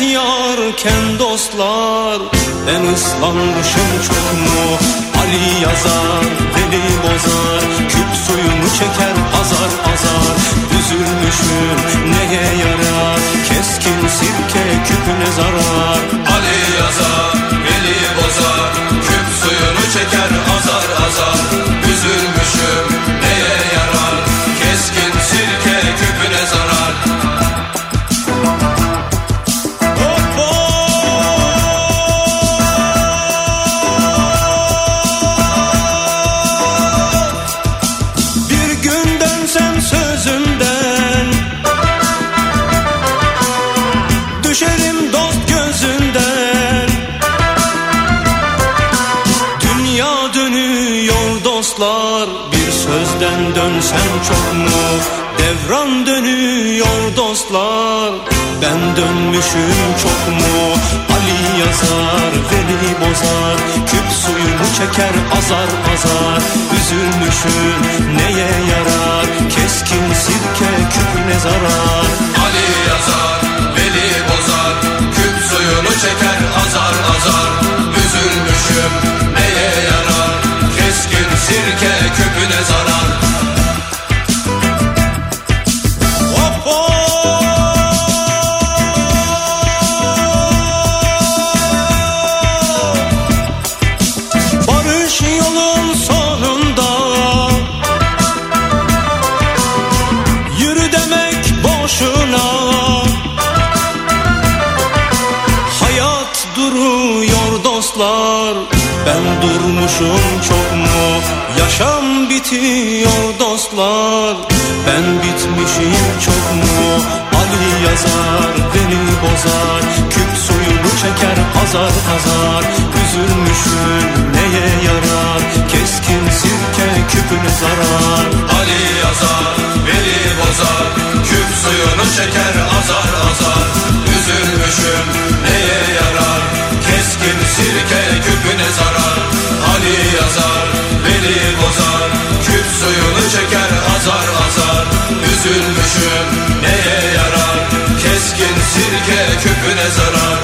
Yarken dostlar Ben ıslanmışım çok mu? Ali yazar, Veli bozar Küp suyunu çeker azar azar. Üzülmüşüm neye yarar? Keskin sirke küpüne zarar. Ali yazar, Veli bozar Küp suyunu çeker Dönmüşüm çok mu? Ali yazar Veli bozar. Küp suyunu çeker azar azar. Üzülmüşüm neye yarar? Keskin sirke küpüne zarar. Ali yazar, Veli bozar. Küp suyunu çeker azar azar. Üzülmüşüm neye yarar? Keskin sirke küpüne zarar durmuşum çok mu? Yaşam bitiyor dostlar. Ben bitmişim çok mu? Ali yazar beni bozar. Küp suyunu çeker azar azar Üzülmüşüm neye yarar? Keskin sirke küpüne zarar. Ali yazar, Veli bozar. Küp suyunu çeker azar azar. Üzülmüşüm neye yarar? Keskin sirke küpüne Ali yazar, Veli bozar Küp suyunu çeker azar azar Üzülmüşüm neye yarar Keskin sirke küpüne zarar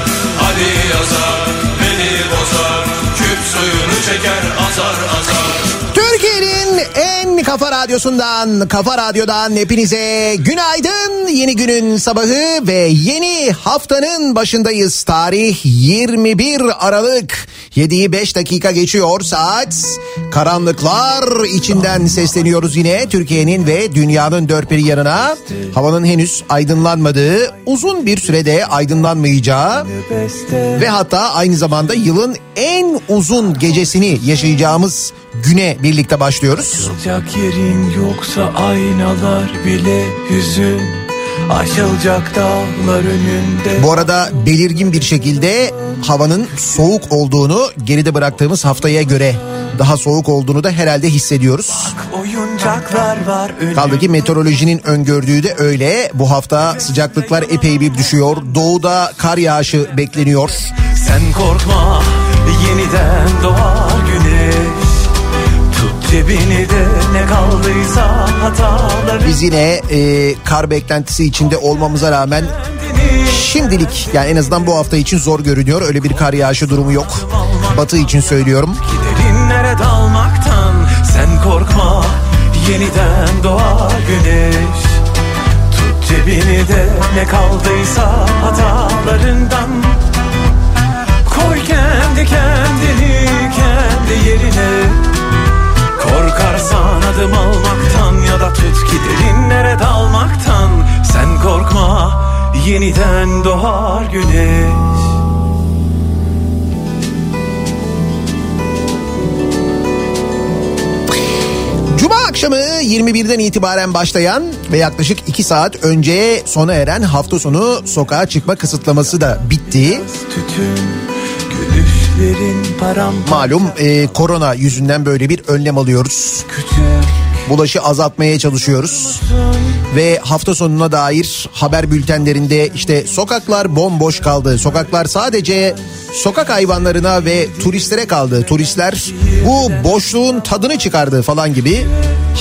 Ali yazar, Veli bozar Küp suyunu çeker azar azar Türkiye'nin en kafa radyosundan, kafa radyodan hepinize günaydın. Yeni günün sabahı ve yeni haftanın başındayız. Tarih 21 Aralık. 7'yi 5 dakika geçiyor saat. Karanlıklar içinden sesleniyoruz yine Türkiye'nin ve dünyanın dört bir yanına. Havanın henüz aydınlanmadığı, uzun bir sürede aydınlanmayacağı ve hatta aynı zamanda yılın en uzun gecesini yaşayacağımız güne birlikte başlıyoruz. Açılacak yerin yoksa aynalar bile hüzün Aşılacak dağlar önünde Bu arada belirgin bir şekilde havanın soğuk olduğunu geride bıraktığımız haftaya göre daha soğuk olduğunu da herhalde hissediyoruz. Kaldı ki meteorolojinin öngördüğü de öyle. Bu hafta sıcaklıklar epey bir düşüyor. Doğuda kar yağışı bekleniyor. Sen korkma yeniden doğar cebini de ne kaldıysa hataları Biz yine e, kar beklentisi içinde olmamıza rağmen şimdilik yani en azından bu hafta için zor görünüyor. Öyle bir kar yağışı durumu yok. Batı için söylüyorum. Derinlere dalmaktan sen korkma yeniden doğar güneş Tut cebini de ne kaldıysa hatalarından Koy kendi kendini kendi yerine Korkarsan adım almaktan ya da tut ki derinlere dalmaktan Sen korkma yeniden doğar güneş Cuma akşamı 21'den itibaren başlayan ve yaklaşık 2 saat önce sona eren hafta sonu sokağa çıkma kısıtlaması da bitti. Tütün Malum e, korona yüzünden böyle bir önlem alıyoruz. Bulaşı azaltmaya çalışıyoruz. ve hafta sonuna dair haber bültenlerinde işte sokaklar bomboş kaldı. Sokaklar sadece sokak hayvanlarına ve turistlere kaldı. Turistler bu boşluğun tadını çıkardı falan gibi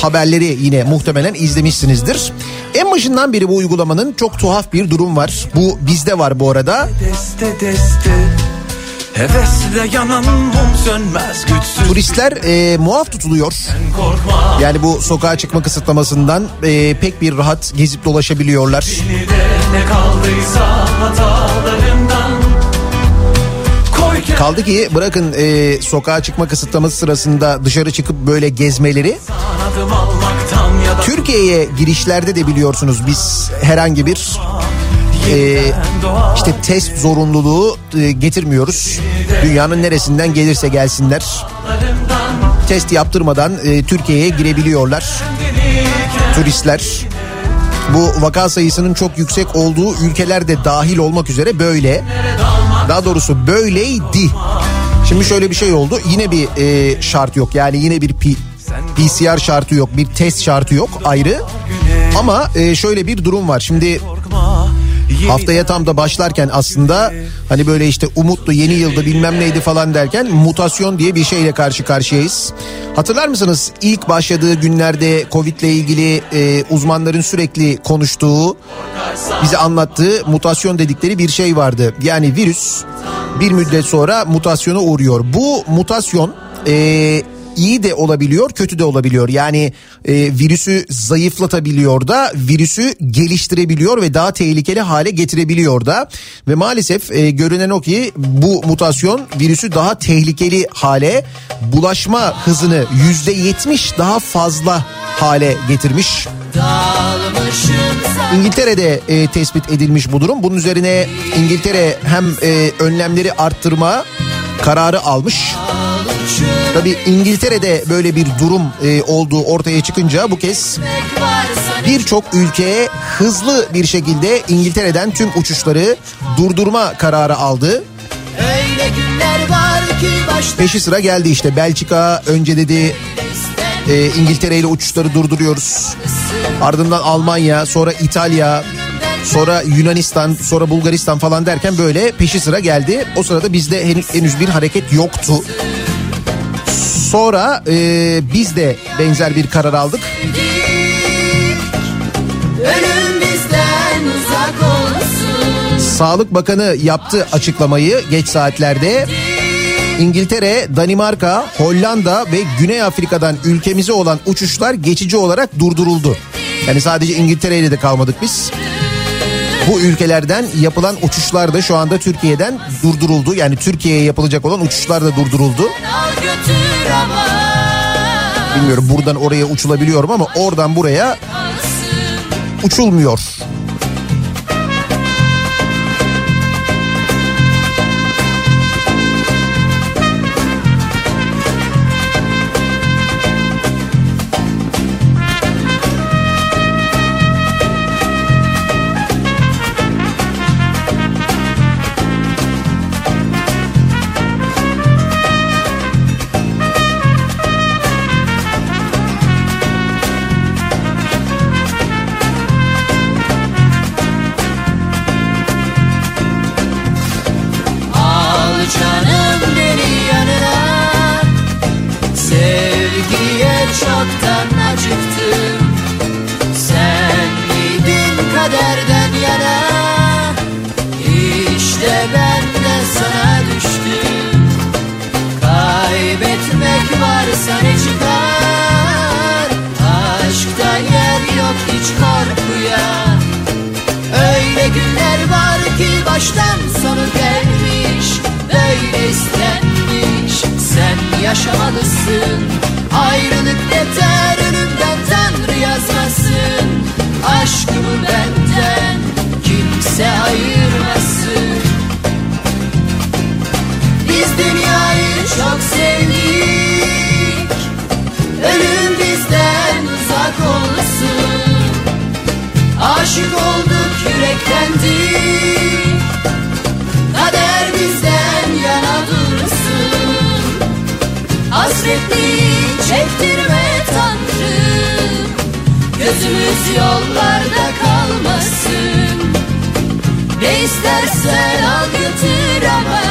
haberleri yine muhtemelen izlemişsinizdir. En başından beri bu uygulamanın çok tuhaf bir durum var. Bu bizde var bu arada. Deste deste Hevesle yanan mum sönmez güçsüz Turistler e, muaf tutuluyor. Yani bu sokağa çıkma kısıtlamasından e, pek bir rahat gezip dolaşabiliyorlar. Ne kaldıysa hatalarından Kaldı ki bırakın e, sokağa çıkma kısıtlaması sırasında dışarı çıkıp böyle gezmeleri. Türkiye'ye girişlerde de biliyorsunuz biz herhangi bir e, işte test zorunluluğu e, getirmiyoruz. Dünyanın neresinden gelirse gelsinler. Test yaptırmadan e, Türkiye'ye girebiliyorlar turistler. Bu vaka sayısının çok yüksek olduğu ülkeler de dahil olmak üzere böyle. Daha doğrusu böyleydi. Şimdi şöyle bir şey oldu. Yine bir e, şart yok. Yani yine bir P- PCR şartı yok. Bir test şartı yok ayrı. Ama e, şöyle bir durum var. Şimdi haftaya tam da başlarken aslında hani böyle işte umutlu yeni yılda bilmem neydi falan derken mutasyon diye bir şeyle karşı karşıyayız. Hatırlar mısınız ilk başladığı günlerde Covid ile ilgili e, uzmanların sürekli konuştuğu bize anlattığı mutasyon dedikleri bir şey vardı. Yani virüs bir müddet sonra mutasyona uğruyor. Bu mutasyon e, iyi de olabiliyor, kötü de olabiliyor. Yani e, virüsü zayıflatabiliyor da, virüsü geliştirebiliyor ve daha tehlikeli hale getirebiliyor da. Ve maalesef e, görünen o ki bu mutasyon virüsü daha tehlikeli hale, bulaşma hızını yüzde yetmiş daha fazla hale getirmiş. İngiltere'de e, tespit edilmiş bu durum. Bunun üzerine İngiltere hem e, önlemleri arttırma kararı almış. Tabii İngiltere'de böyle bir durum e, olduğu ortaya çıkınca bu kez birçok ülkeye hızlı bir şekilde İngiltere'den tüm uçuşları durdurma kararı aldı. Öyle günler var ki başta Peşi sıra geldi işte Belçika önce dedi e, İngiltere ile uçuşları durduruyoruz. Ardından Almanya, sonra İtalya, sonra Yunanistan, sonra Bulgaristan falan derken böyle peşi sıra geldi. O sırada bizde henüz, henüz bir hareket yoktu. Sonra e, biz de benzer bir karar aldık. Sağlık Bakanı yaptı açıklamayı geç saatlerde. İngiltere, Danimarka, Hollanda ve Güney Afrika'dan ülkemize olan uçuşlar geçici olarak durduruldu. Yani sadece İngiltere ile de kalmadık biz. Bu ülkelerden yapılan uçuşlar da şu anda Türkiye'den durduruldu. Yani Türkiye'ye yapılacak olan uçuşlar da durduruldu. Bilmiyorum buradan oraya uçulabiliyorum ama oradan buraya uçulmuyor. Ki baştan sonu gelmiş Böyle istenmiş. Sen yaşamalısın Ayrılık yeter önümden Tanrı yazmasın. Aşkımı benden Kimse ayırmasın. Biz dünyayı çok sevdik. Ölüm bizden uzak olsun Aşık olduk yüreklendik Kader bizden yana dursun. Hasretliği çektirme Tanrım Gözümüz yollarda kalmasın. Ne istersen al götür ama.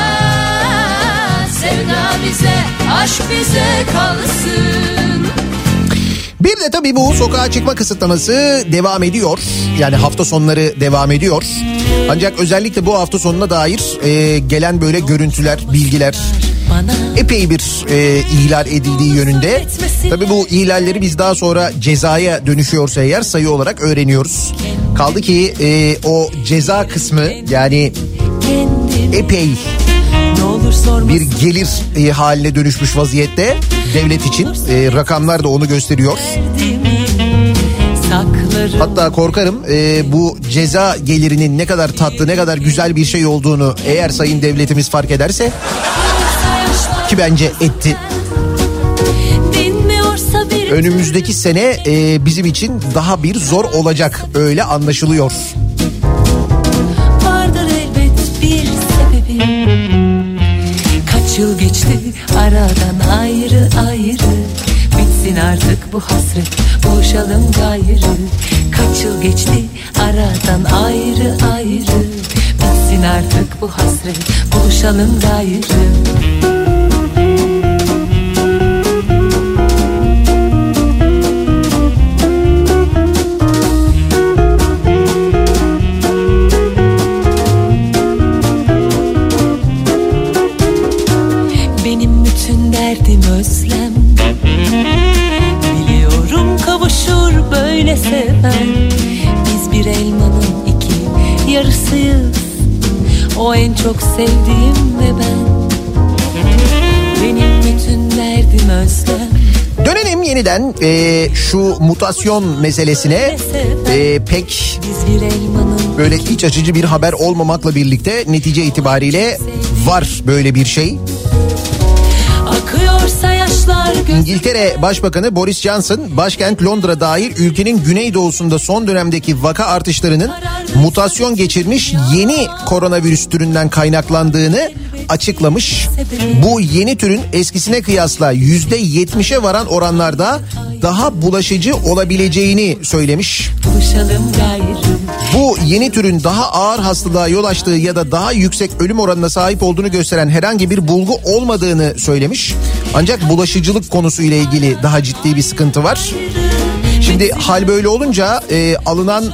Sevda bize, aşk bize kalsın Bir de tabii bu sokağa çıkma kısıtlaması devam ediyor. Yani hafta sonları devam ediyor. Ancak özellikle bu hafta sonuna dair e, gelen böyle görüntüler, bilgiler epey bir e, ihlal edildiği yönünde. Tabii bu ihlalleri biz daha sonra cezaya dönüşüyorsa eğer sayı olarak öğreniyoruz. Kaldı ki e, o ceza kısmı yani epey bir gelir e, haline dönüşmüş vaziyette devlet için. E, rakamlar da onu gösteriyor. Hatta korkarım e, bu ceza gelirinin ne kadar tatlı ne kadar güzel bir şey olduğunu eğer sayın devletimiz fark ederse ki bence etti. Önümüzdeki sene e, bizim için daha bir zor olacak öyle anlaşılıyor. Kaç yıl geçti. Aradan ayrı ayrı. Bitsin artık bu hasret buluşalım gayrı. Kaç yıl geçti aradan ayrı ayrı. Bitsin artık bu hasret buluşalım gayrı iki yarısıyız O en çok sevdiğim ve ben. Benim bütün derdim özlem. Dönelim yeniden e, şu mutasyon meselesine. E, pek böyle iç açıcı bir haber olmamakla birlikte netice itibariyle var böyle bir şey. İngiltere Başbakanı Boris Johnson başkent Londra dahil ülkenin güneydoğusunda son dönemdeki vaka artışlarının mutasyon geçirmiş yeni koronavirüs türünden kaynaklandığını açıklamış. Bu yeni türün eskisine kıyasla %70'e varan oranlarda daha bulaşıcı olabileceğini söylemiş. Bu yeni türün daha ağır hastalığa yol açtığı ya da daha yüksek ölüm oranına sahip olduğunu gösteren herhangi bir bulgu olmadığını söylemiş. Ancak bulaşıcılık konusu ile ilgili daha ciddi bir sıkıntı var. Şimdi hal böyle olunca e, alınan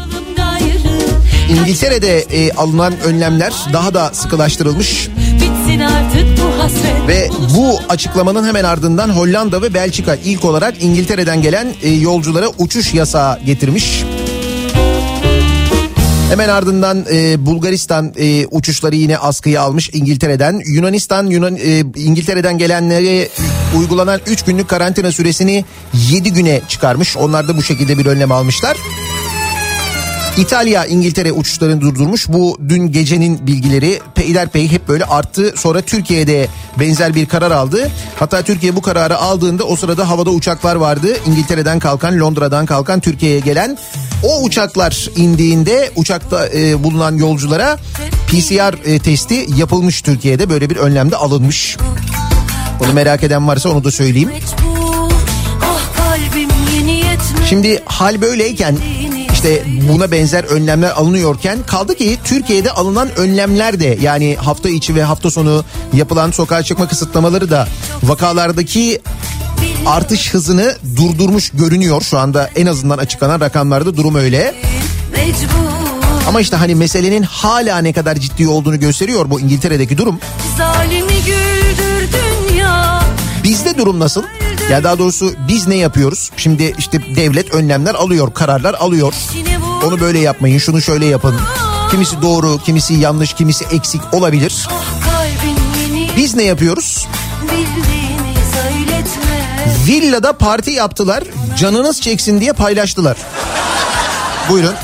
İngiltere'de e, alınan önlemler daha da sıkılaştırılmış ve bu açıklamanın hemen ardından Hollanda ve Belçika ilk olarak İngiltere'den gelen e, yolculara uçuş yasağı getirmiş. Hemen ardından e, Bulgaristan e, uçuşları yine askıya almış İngiltere'den. Yunanistan Yunan e, İngiltere'den gelenlere uygulanan 3 günlük karantina süresini 7 güne çıkarmış. Onlar da bu şekilde bir önlem almışlar. İtalya İngiltere uçuşlarını durdurmuş. Bu dün gecenin bilgileri peyderpey hep böyle arttı. Sonra Türkiye'de benzer bir karar aldı. Hatta Türkiye bu kararı aldığında o sırada havada uçaklar vardı. İngiltere'den kalkan, Londra'dan kalkan Türkiye'ye gelen. O uçaklar indiğinde uçakta e, bulunan yolculara PCR e, testi yapılmış Türkiye'de. Böyle bir önlemde alınmış. Onu merak eden varsa onu da söyleyeyim. Ah Şimdi hal böyleyken işte buna benzer önlemler alınıyorken kaldı ki Türkiye'de alınan önlemler de yani hafta içi ve hafta sonu yapılan sokağa çıkma kısıtlamaları da vakalardaki artış hızını durdurmuş görünüyor şu anda en azından açıklanan rakamlarda durum öyle. Ama işte hani meselenin hala ne kadar ciddi olduğunu gösteriyor bu İngiltere'deki durum. Bizde durum nasıl? Ya daha doğrusu biz ne yapıyoruz? Şimdi işte devlet önlemler alıyor, kararlar alıyor. Onu böyle yapmayın, şunu şöyle yapın. Kimisi doğru, kimisi yanlış, kimisi eksik olabilir. Biz ne yapıyoruz? Villada parti yaptılar, canınız çeksin diye paylaştılar. Buyurun.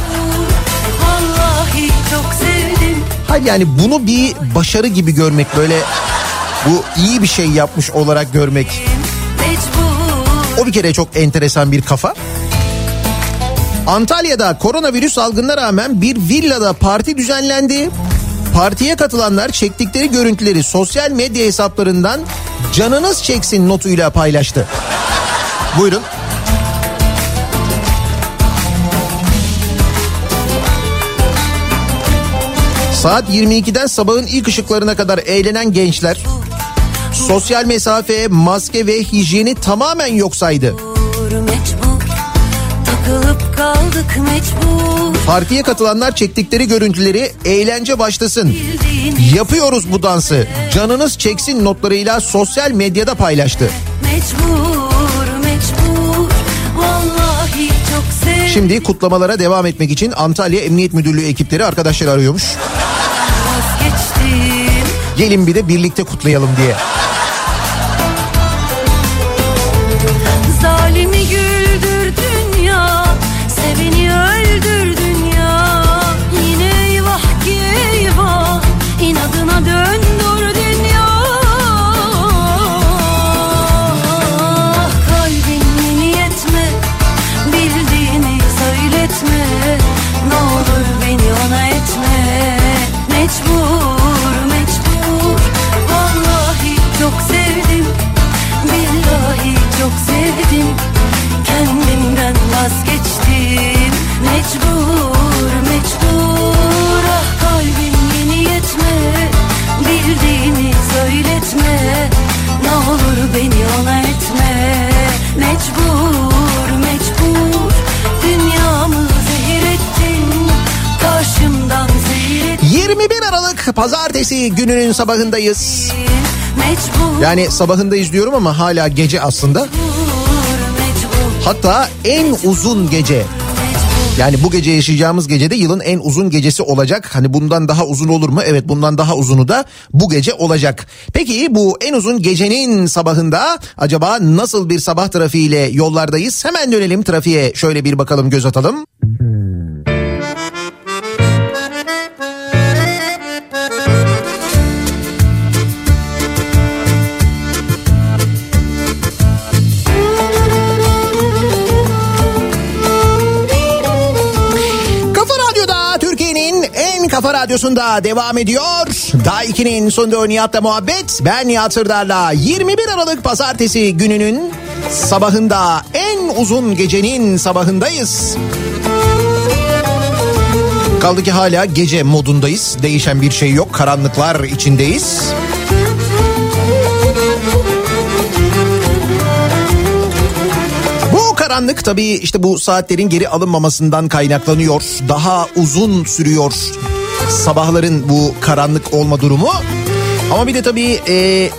Hayır yani bunu bir başarı gibi görmek böyle bu iyi bir şey yapmış olarak görmek. O bir kere çok enteresan bir kafa. Antalya'da koronavirüs salgınına rağmen bir villada parti düzenlendi. Partiye katılanlar çektikleri görüntüleri sosyal medya hesaplarından canınız çeksin notuyla paylaştı. Buyurun. Saat 22'den sabahın ilk ışıklarına kadar eğlenen gençler sosyal mesafe, maske ve hijyeni tamamen yok saydı. Partiye katılanlar çektikleri görüntüleri eğlence başlasın. Yapıyoruz bu dansı. Canınız çeksin notlarıyla sosyal medyada paylaştı. Mecbur mecbur Şimdi kutlamalara devam etmek için Antalya Emniyet Müdürlüğü ekipleri arkadaşlar arıyormuş. Gelin bir de birlikte kutlayalım diye. Gününün sabahındayız. Yani sabahındayız diyorum ama hala gece aslında. Hatta en uzun gece. Yani bu gece yaşayacağımız gecede yılın en uzun gecesi olacak. Hani bundan daha uzun olur mu? Evet bundan daha uzunu da bu gece olacak. Peki bu en uzun gecenin sabahında acaba nasıl bir sabah trafiğiyle yollardayız? Hemen dönelim trafiğe şöyle bir bakalım göz atalım. Kafa kafa radyosunda devam ediyor. Daha 2'nin sonunda Nihat'la muhabbet. Ben Nihat Sırdar'la 21 Aralık pazartesi gününün sabahında en uzun gecenin sabahındayız. Kaldı ki hala gece modundayız. Değişen bir şey yok. Karanlıklar içindeyiz. Karanlık tabii işte bu saatlerin geri alınmamasından kaynaklanıyor. Daha uzun sürüyor sabahların bu karanlık olma durumu. Ama bir de tabii e,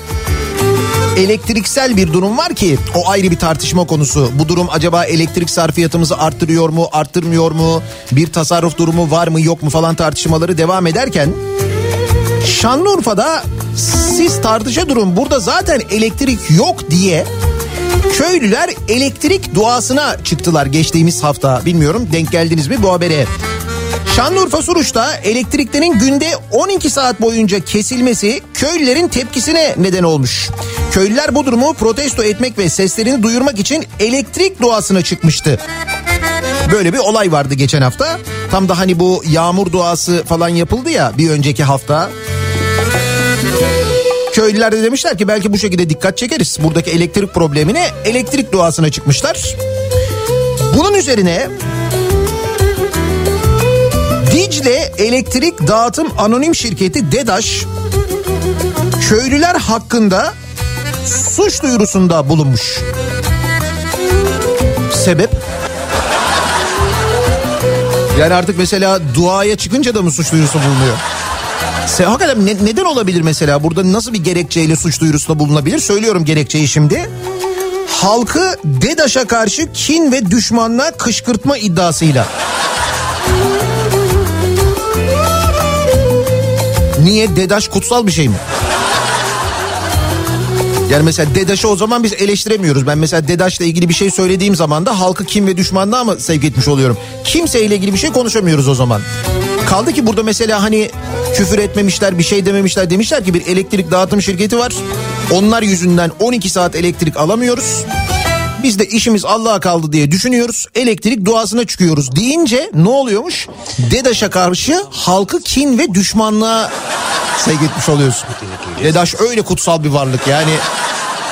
elektriksel bir durum var ki o ayrı bir tartışma konusu. Bu durum acaba elektrik sarfiyatımızı arttırıyor mu, arttırmıyor mu? Bir tasarruf durumu var mı, yok mu falan tartışmaları devam ederken Şanlıurfa'da siz tartışa durun burada zaten elektrik yok diye köylüler elektrik duasına çıktılar geçtiğimiz hafta. Bilmiyorum denk geldiniz mi bu habere? Şanlıurfa Suruç'ta elektriklerin günde 12 saat boyunca kesilmesi köylülerin tepkisine neden olmuş. Köylüler bu durumu protesto etmek ve seslerini duyurmak için elektrik duasına çıkmıştı. Böyle bir olay vardı geçen hafta. Tam da hani bu yağmur duası falan yapıldı ya bir önceki hafta. Köylüler de demişler ki belki bu şekilde dikkat çekeriz. Buradaki elektrik problemine elektrik duasına çıkmışlar. Bunun üzerine Dicle Elektrik Dağıtım Anonim Şirketi DEDAŞ köylüler hakkında suç duyurusunda bulunmuş. Sebep? Yani artık mesela duaya çıkınca da mı suç duyurusu bulunuyor? Se hakikaten ne- neden olabilir mesela? Burada nasıl bir gerekçeyle suç duyurusunda bulunabilir? Söylüyorum gerekçeyi şimdi. Halkı DEDAŞ'a karşı kin ve düşmanlığa kışkırtma iddiasıyla. Niye DEDAŞ kutsal bir şey mi? Yani mesela DEDAŞ'ı o zaman biz eleştiremiyoruz. Ben mesela DEDAŞ'la ilgili bir şey söylediğim zaman da halkı kim ve düşmanlığa mı sevk etmiş oluyorum? Kimseyle ilgili bir şey konuşamıyoruz o zaman. Kaldı ki burada mesela hani küfür etmemişler bir şey dememişler demişler ki bir elektrik dağıtım şirketi var. Onlar yüzünden 12 saat elektrik alamıyoruz. Biz de işimiz Allah'a kaldı diye düşünüyoruz. Elektrik duasına çıkıyoruz deyince ne oluyormuş? DEDAŞ'a karşı halkı kin ve düşmanlığa sevk etmiş oluyorsun. DEDAŞ öyle kutsal bir varlık yani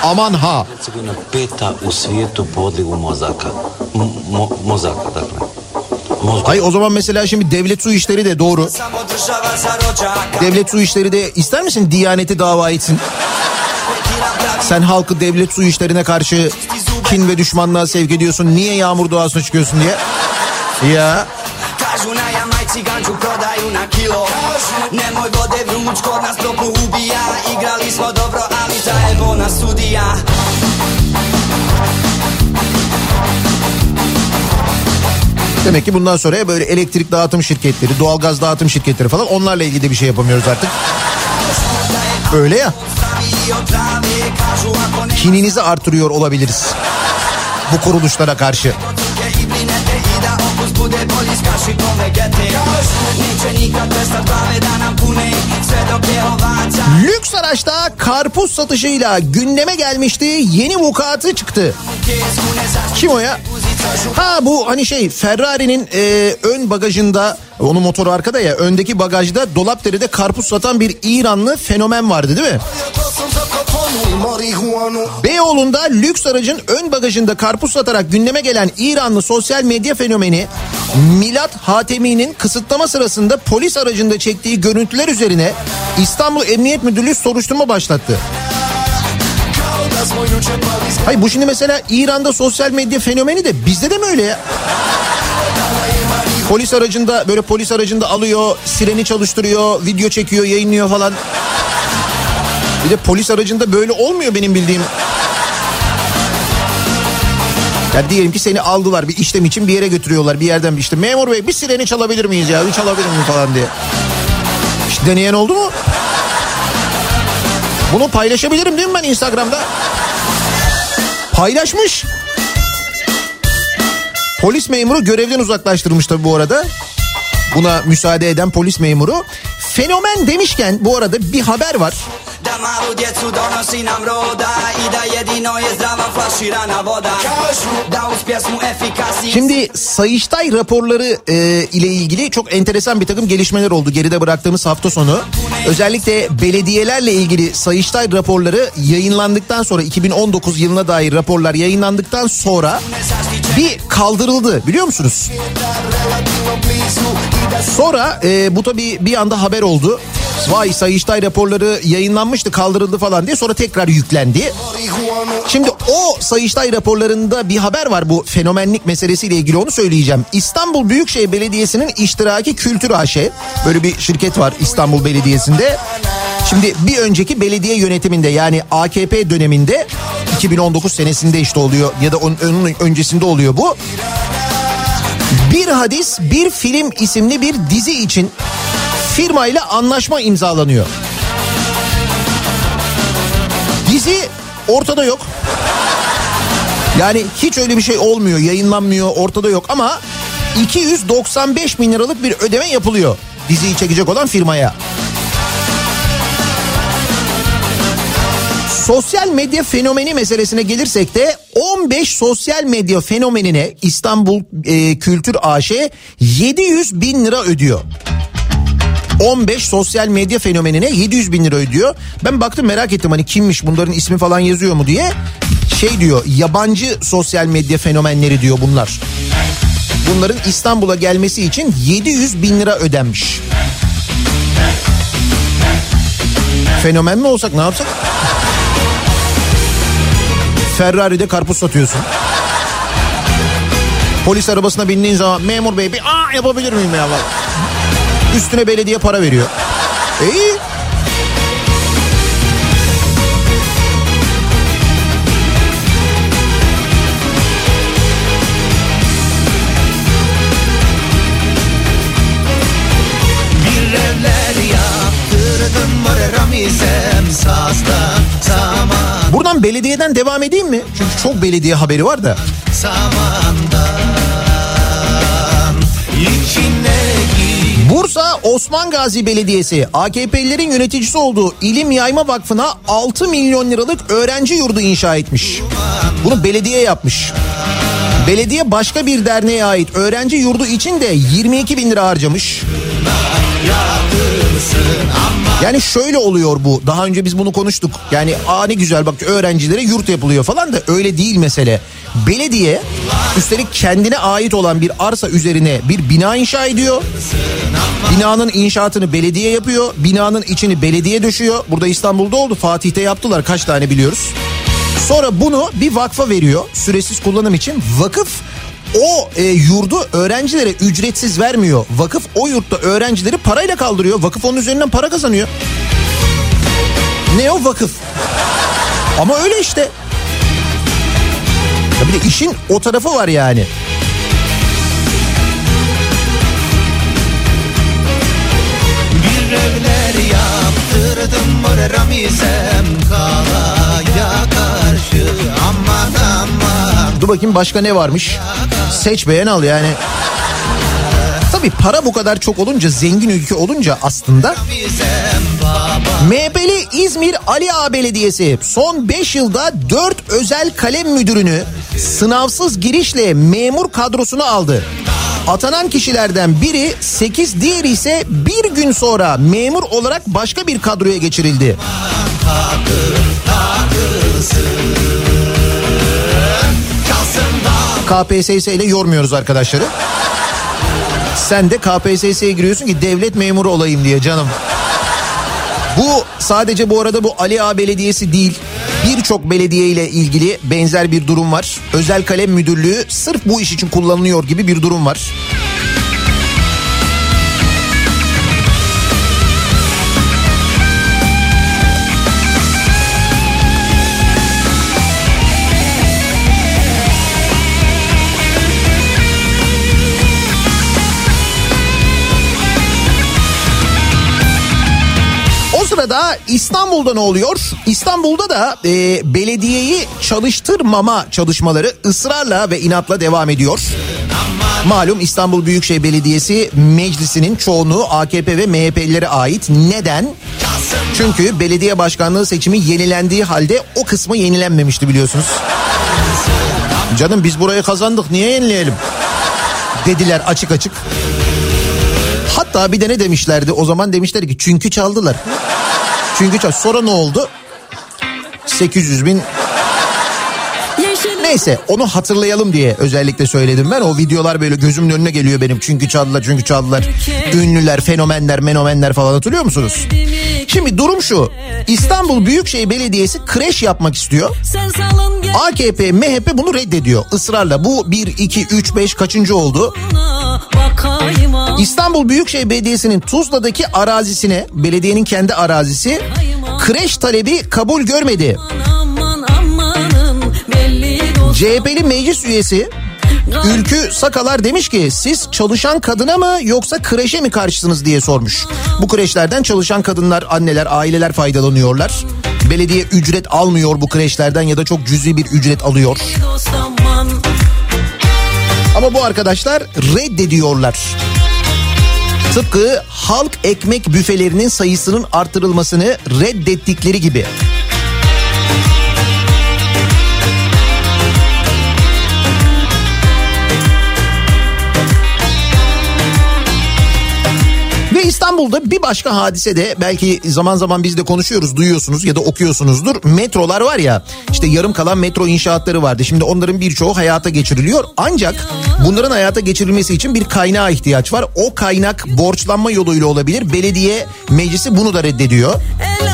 aman ha. Peta u svijetu po odlivu mozaka. Mozaka, dakle. Hayır o zaman mesela şimdi devlet su işleri de doğru. Devlet su işleri de ister misin Diyaneti dava etsin? Sen halkı devlet su işlerine karşı kin ve düşmanlığa sevk ediyorsun. Niye yağmur doğasına çıkıyorsun diye. Ya. Nemoj vode vruć, kod nas toplu ubija Igrali smo dobro, ali zajebo nas sudija Demek ki bundan sonra böyle elektrik dağıtım şirketleri, doğalgaz dağıtım şirketleri falan onlarla ilgili de bir şey yapamıyoruz artık. Öyle ya. Kininizi artırıyor olabiliriz. Bu kuruluşlara karşı. Lüks araçta karpuz satışıyla gündeme gelmişti. Yeni vukuatı çıktı. Kim o ya? Ha bu hani şey Ferrari'nin e, ön bagajında onun motoru arkada ya öndeki bagajda dolap deride karpuz satan bir İranlı fenomen vardı değil mi? Beyoğlu'nda lüks aracın ön bagajında karpuz satarak gündeme gelen İranlı sosyal medya fenomeni Milat Hatemi'nin kısıtlama sırasında polis aracında çektiği görüntüler üzerine İstanbul Emniyet Müdürlüğü soruşturma başlattı. Hayır bu şimdi mesela İran'da sosyal medya fenomeni de bizde de mi öyle ya? Polis aracında böyle polis aracında alıyor, sireni çalıştırıyor, video çekiyor, yayınlıyor falan. Bir de polis aracında böyle olmuyor benim bildiğim. Ya diyelim ki seni aldılar bir işlem için bir yere götürüyorlar bir yerden bir işte memur bey bir sireni çalabilir miyiz ya bir çalabilir miyim falan diye. Hiç deneyen oldu mu? Bunu paylaşabilirim değil mi ben Instagram'da? Paylaşmış. Polis memuru görevden uzaklaştırmış tabii bu arada. Buna müsaade eden polis memuru. Fenomen demişken bu arada bir haber var. Şimdi Sayıştay raporları e, ile ilgili çok enteresan bir takım gelişmeler oldu geride bıraktığımız hafta sonu. Özellikle belediyelerle ilgili Sayıştay raporları yayınlandıktan sonra 2019 yılına dair raporlar yayınlandıktan sonra bir kaldırıldı biliyor musunuz? Sonra e, bu tabii bir anda haber oldu. Vay Sayıştay raporları yayınlanmıştı kaldırıldı falan diye sonra tekrar yüklendi. Şimdi o Sayıştay raporlarında bir haber var bu fenomenlik meselesiyle ilgili onu söyleyeceğim. İstanbul Büyükşehir Belediyesi'nin iştiraki Kültür AŞ böyle bir şirket var İstanbul Belediyesi'nde. Şimdi bir önceki belediye yönetiminde yani AKP döneminde 2019 senesinde işte oluyor ya da onun öncesinde oluyor bu. Bir hadis bir film isimli bir dizi için firmayla anlaşma imzalanıyor. Dizi ortada yok. Yani hiç öyle bir şey olmuyor, yayınlanmıyor, ortada yok ama 295 bin liralık bir ödeme yapılıyor diziyi çekecek olan firmaya. Sosyal medya fenomeni meselesine gelirsek de 15 sosyal medya fenomenine İstanbul e, Kültür AŞ 700 bin lira ödüyor. 15 sosyal medya fenomenine 700 bin lira ödüyor. Ben baktım merak ettim hani kimmiş bunların ismi falan yazıyor mu diye. Şey diyor yabancı sosyal medya fenomenleri diyor bunlar. Bunların İstanbul'a gelmesi için 700 bin lira ödenmiş. Fenomen mi olsak ne yapsak? Ferrari'de karpuz satıyorsun. Polis arabasına bindiğin zaman memur bey bir aa yapabilir miyim ya? Üstüne belediye para veriyor. E iyi. Belediyeden devam edeyim mi? Çünkü çok belediye haberi var da. Bursa Osman Gazi Belediyesi AKP'lilerin yöneticisi olduğu İlim Yayma Vakfı'na 6 milyon liralık öğrenci yurdu inşa etmiş. Bunu belediye yapmış. Belediye başka bir derneğe ait öğrenci yurdu için de 22 bin lira harcamış. yardım Yani şöyle oluyor bu. Daha önce biz bunu konuştuk. Yani aa ne güzel bak öğrencilere yurt yapılıyor falan da öyle değil mesele. Belediye üstelik kendine ait olan bir arsa üzerine bir bina inşa ediyor. Binanın inşaatını belediye yapıyor. Binanın içini belediye döşüyor. Burada İstanbul'da oldu. Fatih'te yaptılar. Kaç tane biliyoruz. Sonra bunu bir vakfa veriyor süresiz kullanım için. Vakıf o e, yurdu öğrencilere ücretsiz vermiyor. Vakıf o yurtta öğrencileri parayla kaldırıyor. Vakıf onun üzerinden para kazanıyor. Ne o vakıf? Ama öyle işte. Ya bir de işin o tarafı var yani. Bir evler yaptırdım Ramizem aman Dur bakayım başka ne varmış? Seç beğen al yani. Tabii para bu kadar çok olunca zengin ülke olunca aslında MHP'li İzmir Ali Ağa Belediyesi son 5 yılda 4 özel kalem müdürünü sınavsız girişle memur kadrosuna aldı. Atanan kişilerden biri 8 diğeri ise bir gün sonra memur olarak başka bir kadroya geçirildi. KPSS ile yormuyoruz arkadaşları. Sen de KPSS'ye giriyorsun ki devlet memuru olayım diye canım. Bu sadece bu arada bu Ali Ağa Belediyesi değil. Birçok belediye ile ilgili benzer bir durum var. Özel kalem müdürlüğü sırf bu iş için kullanılıyor gibi bir durum var. Sırada İstanbul'da ne oluyor? İstanbul'da da e, belediyeyi çalıştırmama çalışmaları ısrarla ve inatla devam ediyor. Malum İstanbul Büyükşehir Belediyesi meclisinin çoğunluğu AKP ve MHP'lilere ait. Neden? Çünkü belediye başkanlığı seçimi yenilendiği halde o kısmı yenilenmemişti biliyorsunuz. Canım biz burayı kazandık niye yenileyelim? Dediler açık açık. Hatta bir de ne demişlerdi o zaman demişler ki çünkü çaldılar. Çünkü çal. Sonra ne oldu? 800 bin Neyse onu hatırlayalım diye özellikle söyledim ben. O videolar böyle gözümün önüne geliyor benim. Çünkü çaldılar çünkü çaldılar. Ünlüler, fenomenler, menomenler falan hatırlıyor musunuz? Şimdi durum şu. İstanbul Büyükşehir Belediyesi kreş yapmak istiyor. AKP, MHP bunu reddediyor ısrarla. Bu 1, 2, 3, 5 kaçıncı oldu? İstanbul Büyükşehir Belediyesi'nin Tuzla'daki arazisine, belediyenin kendi arazisi kreş talebi kabul görmedi. CHP'li meclis üyesi Ülkü Sakalar demiş ki siz çalışan kadına mı yoksa kreşe mi karşısınız diye sormuş. Bu kreşlerden çalışan kadınlar, anneler, aileler faydalanıyorlar. Belediye ücret almıyor bu kreşlerden ya da çok cüzi bir ücret alıyor. Ama bu arkadaşlar reddediyorlar. Tıpkı halk ekmek büfelerinin sayısının artırılmasını reddettikleri gibi. Ve İstanbul'da bir başka hadise de belki zaman zaman biz de konuşuyoruz, duyuyorsunuz ya da okuyorsunuzdur. Metrolar var ya işte yarım kalan metro inşaatları vardı. Şimdi onların birçoğu hayata geçiriliyor. Ancak bunların hayata geçirilmesi için bir kaynağa ihtiyaç var. O kaynak borçlanma yoluyla olabilir. Belediye meclisi bunu da reddediyor.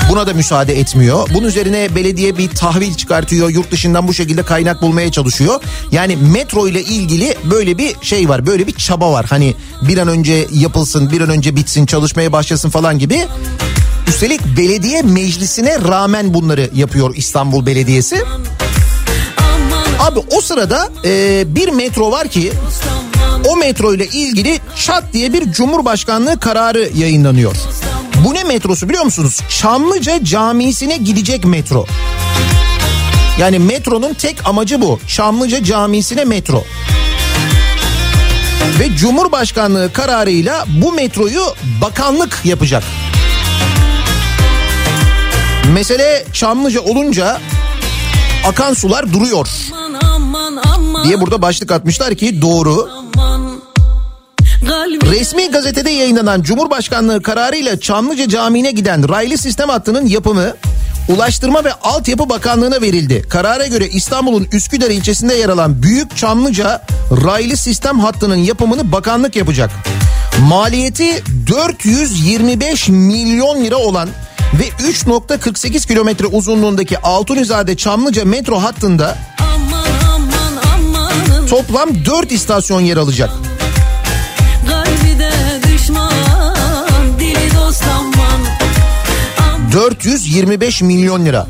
Buna da müsaade etmiyor. Bunun üzerine belediye bir tahvil çıkartıyor. Yurt dışından bu şekilde kaynak bulmaya çalışıyor. Yani metro ile ilgili böyle bir şey var. Böyle bir çaba var. Hani bir an önce yapılsın, bir an önce bitsin, çalışmaya başlasın falan gibi. Üstelik belediye meclisine rağmen bunları yapıyor İstanbul Belediyesi. Abi o sırada e, bir metro var ki o metro ile ilgili çat diye bir cumhurbaşkanlığı kararı yayınlanıyor. Bu ne metrosu biliyor musunuz? Çamlıca Camisi'ne gidecek metro. Yani metronun tek amacı bu. Çamlıca Camisi'ne metro. Ve Cumhurbaşkanlığı kararıyla bu metroyu bakanlık yapacak. Mesele Çamlıca olunca akan sular duruyor diye burada başlık atmışlar ki doğru. Resmi gazetede yayınlanan Cumhurbaşkanlığı kararıyla Çamlıca Camii'ne giden raylı sistem hattının yapımı Ulaştırma ve Altyapı Bakanlığı'na verildi. Karara göre İstanbul'un Üsküdar ilçesinde yer alan Büyük Çamlıca raylı sistem hattının yapımını bakanlık yapacak. Maliyeti 425 milyon lira olan ve 3.48 kilometre uzunluğundaki Altunizade Çamlıca metro hattında Aman aman toplam 4 istasyon yer alacak. 425 milyon lira.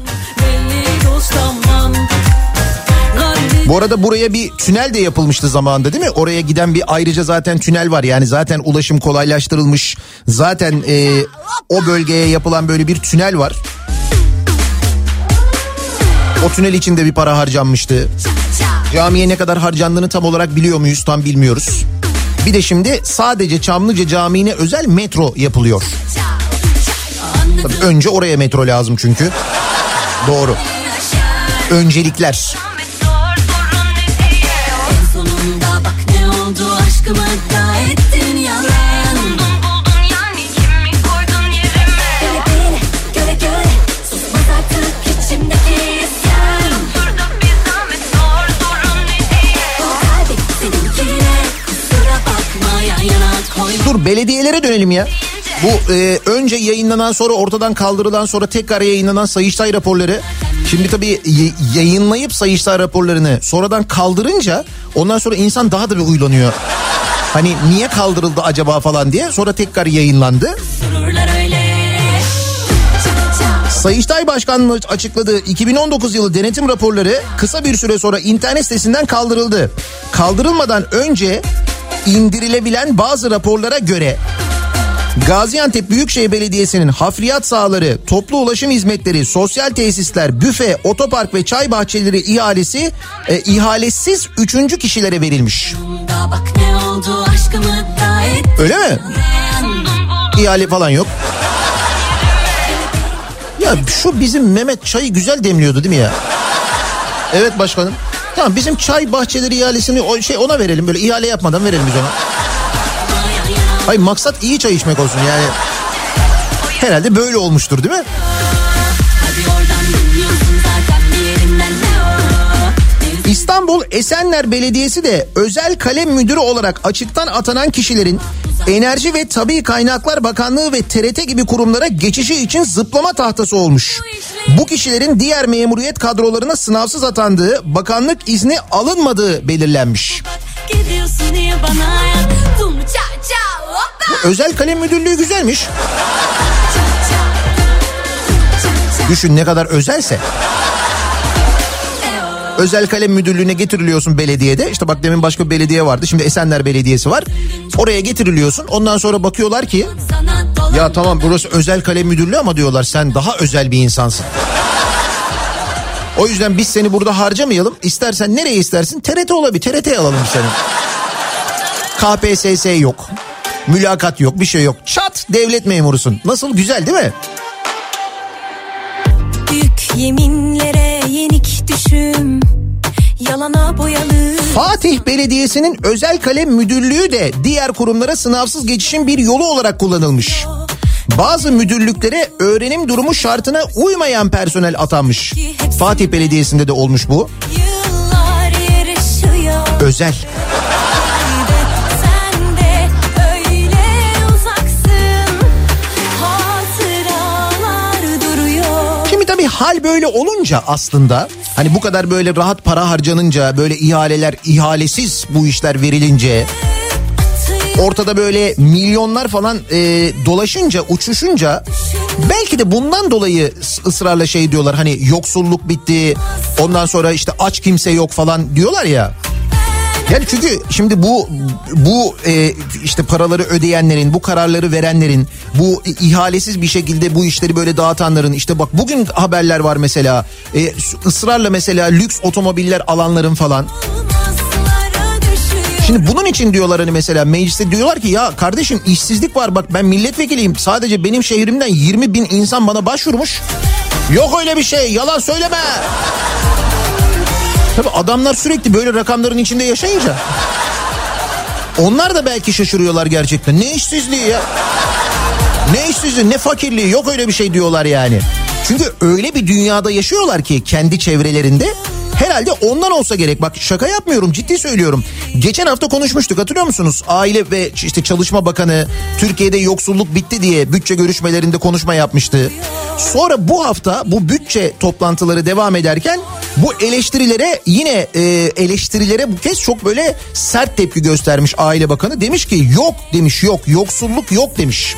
Bu arada buraya bir tünel de yapılmıştı zamanında değil mi? Oraya giden bir ayrıca zaten tünel var. Yani zaten ulaşım kolaylaştırılmış. Zaten e, o bölgeye yapılan böyle bir tünel var. O tünel için de bir para harcanmıştı. Camiye ne kadar harcandığını tam olarak biliyor muyuz? Tam bilmiyoruz. Bir de şimdi sadece Çamlıca Camii'ne özel metro yapılıyor. Tabii önce oraya metro lazım çünkü. Doğru. Öncelikler. Aşkıma da Dur belediyelere dönelim ya. Bu e, önce yayınlanan sonra ortadan kaldırılan sonra tekrar yayınlanan Sayıştay raporları. Şimdi tabii yayınlayıp Sayıştay raporlarını sonradan kaldırınca ondan sonra insan daha da bir uylanıyor. Hani niye kaldırıldı acaba falan diye sonra tekrar yayınlandı. Sayıştay Başkanlığı açıkladığı 2019 yılı denetim raporları kısa bir süre sonra internet sitesinden kaldırıldı. Kaldırılmadan önce indirilebilen bazı raporlara göre Gaziantep Büyükşehir Belediyesi'nin hafriyat sahaları, toplu ulaşım hizmetleri, sosyal tesisler, büfe, otopark ve çay bahçeleri ihalesi e, ihalesiz üçüncü kişilere verilmiş. Oldu Öyle mi? İhale falan yok. Ya şu bizim Mehmet çayı güzel demliyordu değil mi ya? Evet başkanım. Tamam bizim çay bahçeleri ihalesini o şey ona verelim böyle ihale yapmadan verelim biz ona. Hayır maksat iyi çay içmek olsun yani. Herhalde böyle olmuştur değil mi? İstanbul Esenler Belediyesi de özel kalem müdürü olarak açıktan atanan kişilerin Enerji ve Tabi Kaynaklar Bakanlığı ve TRT gibi kurumlara geçişi için zıplama tahtası olmuş. Bu kişilerin diğer memuriyet kadrolarına sınavsız atandığı, bakanlık izni alınmadığı belirlenmiş. Gidiyorsun niye bana ayak Tum ça ça hoppa Özel kalem müdürlüğü güzelmiş. Düşün ne kadar özelse. Özel kalem müdürlüğüne getiriliyorsun belediyede. İşte bak demin başka bir belediye vardı. Şimdi Esenler Belediyesi var. Oraya getiriliyorsun. Ondan sonra bakıyorlar ki ya tamam burası özel kalem müdürlüğü ama diyorlar sen daha özel bir insansın. O yüzden biz seni burada harcamayalım. İstersen nereye istersin? TRT olabilir. TRT'ye alalım seni. KPSS yok. Mülakat yok bir şey yok. Çat devlet memurusun. Nasıl güzel değil mi? Büyük yeminlere yenik düşüm Yalana boyalı Fatih Belediyesi'nin özel kalem müdürlüğü de diğer kurumlara sınavsız geçişin bir yolu olarak kullanılmış. Bazı müdürlüklere öğrenim durumu şartına uymayan personel atanmış. Fatih Belediyesi'nde de olmuş bu. Özel. Hal böyle olunca aslında hani bu kadar böyle rahat para harcanınca böyle ihaleler ihalesiz bu işler verilince ortada böyle milyonlar falan e, dolaşınca uçuşunca belki de bundan dolayı ısrarla şey diyorlar hani yoksulluk bitti ondan sonra işte aç kimse yok falan diyorlar ya. Yani çünkü şimdi bu bu e, işte paraları ödeyenlerin, bu kararları verenlerin, bu ihalesiz bir şekilde bu işleri böyle dağıtanların işte bak bugün haberler var mesela e, ısrarla mesela lüks otomobiller alanların falan. Şimdi bunun için diyorlar hani mesela mecliste diyorlar ki ya kardeşim işsizlik var bak ben milletvekiliyim sadece benim şehrimden 20 bin insan bana başvurmuş. Yok öyle bir şey yalan söyleme. Tabii adamlar sürekli böyle rakamların içinde yaşayınca. Onlar da belki şaşırıyorlar gerçekten. Ne işsizliği ya? Ne işsizliği ne fakirliği yok öyle bir şey diyorlar yani. Çünkü öyle bir dünyada yaşıyorlar ki kendi çevrelerinde Herhalde ondan olsa gerek. Bak şaka yapmıyorum ciddi söylüyorum. Geçen hafta konuşmuştuk hatırlıyor musunuz? Aile ve işte Çalışma Bakanı Türkiye'de yoksulluk bitti diye bütçe görüşmelerinde konuşma yapmıştı. Sonra bu hafta bu bütçe toplantıları devam ederken bu eleştirilere yine e, eleştirilere bu kez çok böyle sert tepki göstermiş Aile Bakanı. Demiş ki yok demiş yok yoksulluk yok demiş.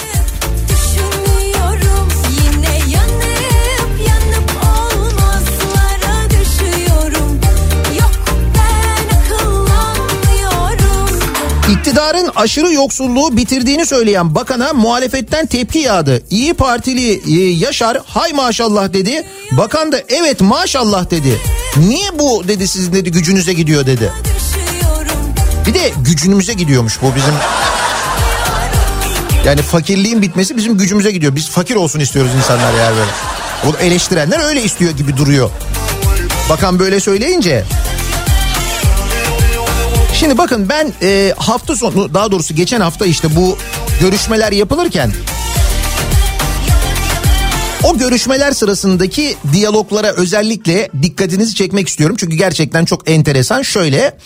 İktidarın aşırı yoksulluğu bitirdiğini söyleyen bakana muhalefetten tepki yağdı. İyi Partili e, Yaşar hay maşallah dedi. Bakan da evet maşallah dedi. Niye bu dedi sizin dedi gücünüze gidiyor dedi. Bir de gücünüze gidiyormuş bu bizim. Yani fakirliğin bitmesi bizim gücümüze gidiyor. Biz fakir olsun istiyoruz insanlar yani böyle. O eleştirenler öyle istiyor gibi duruyor. Bakan böyle söyleyince. Şimdi bakın ben e, hafta sonu daha doğrusu geçen hafta işte bu görüşmeler yapılırken o görüşmeler sırasındaki diyaloglara özellikle dikkatinizi çekmek istiyorum. Çünkü gerçekten çok enteresan. Şöyle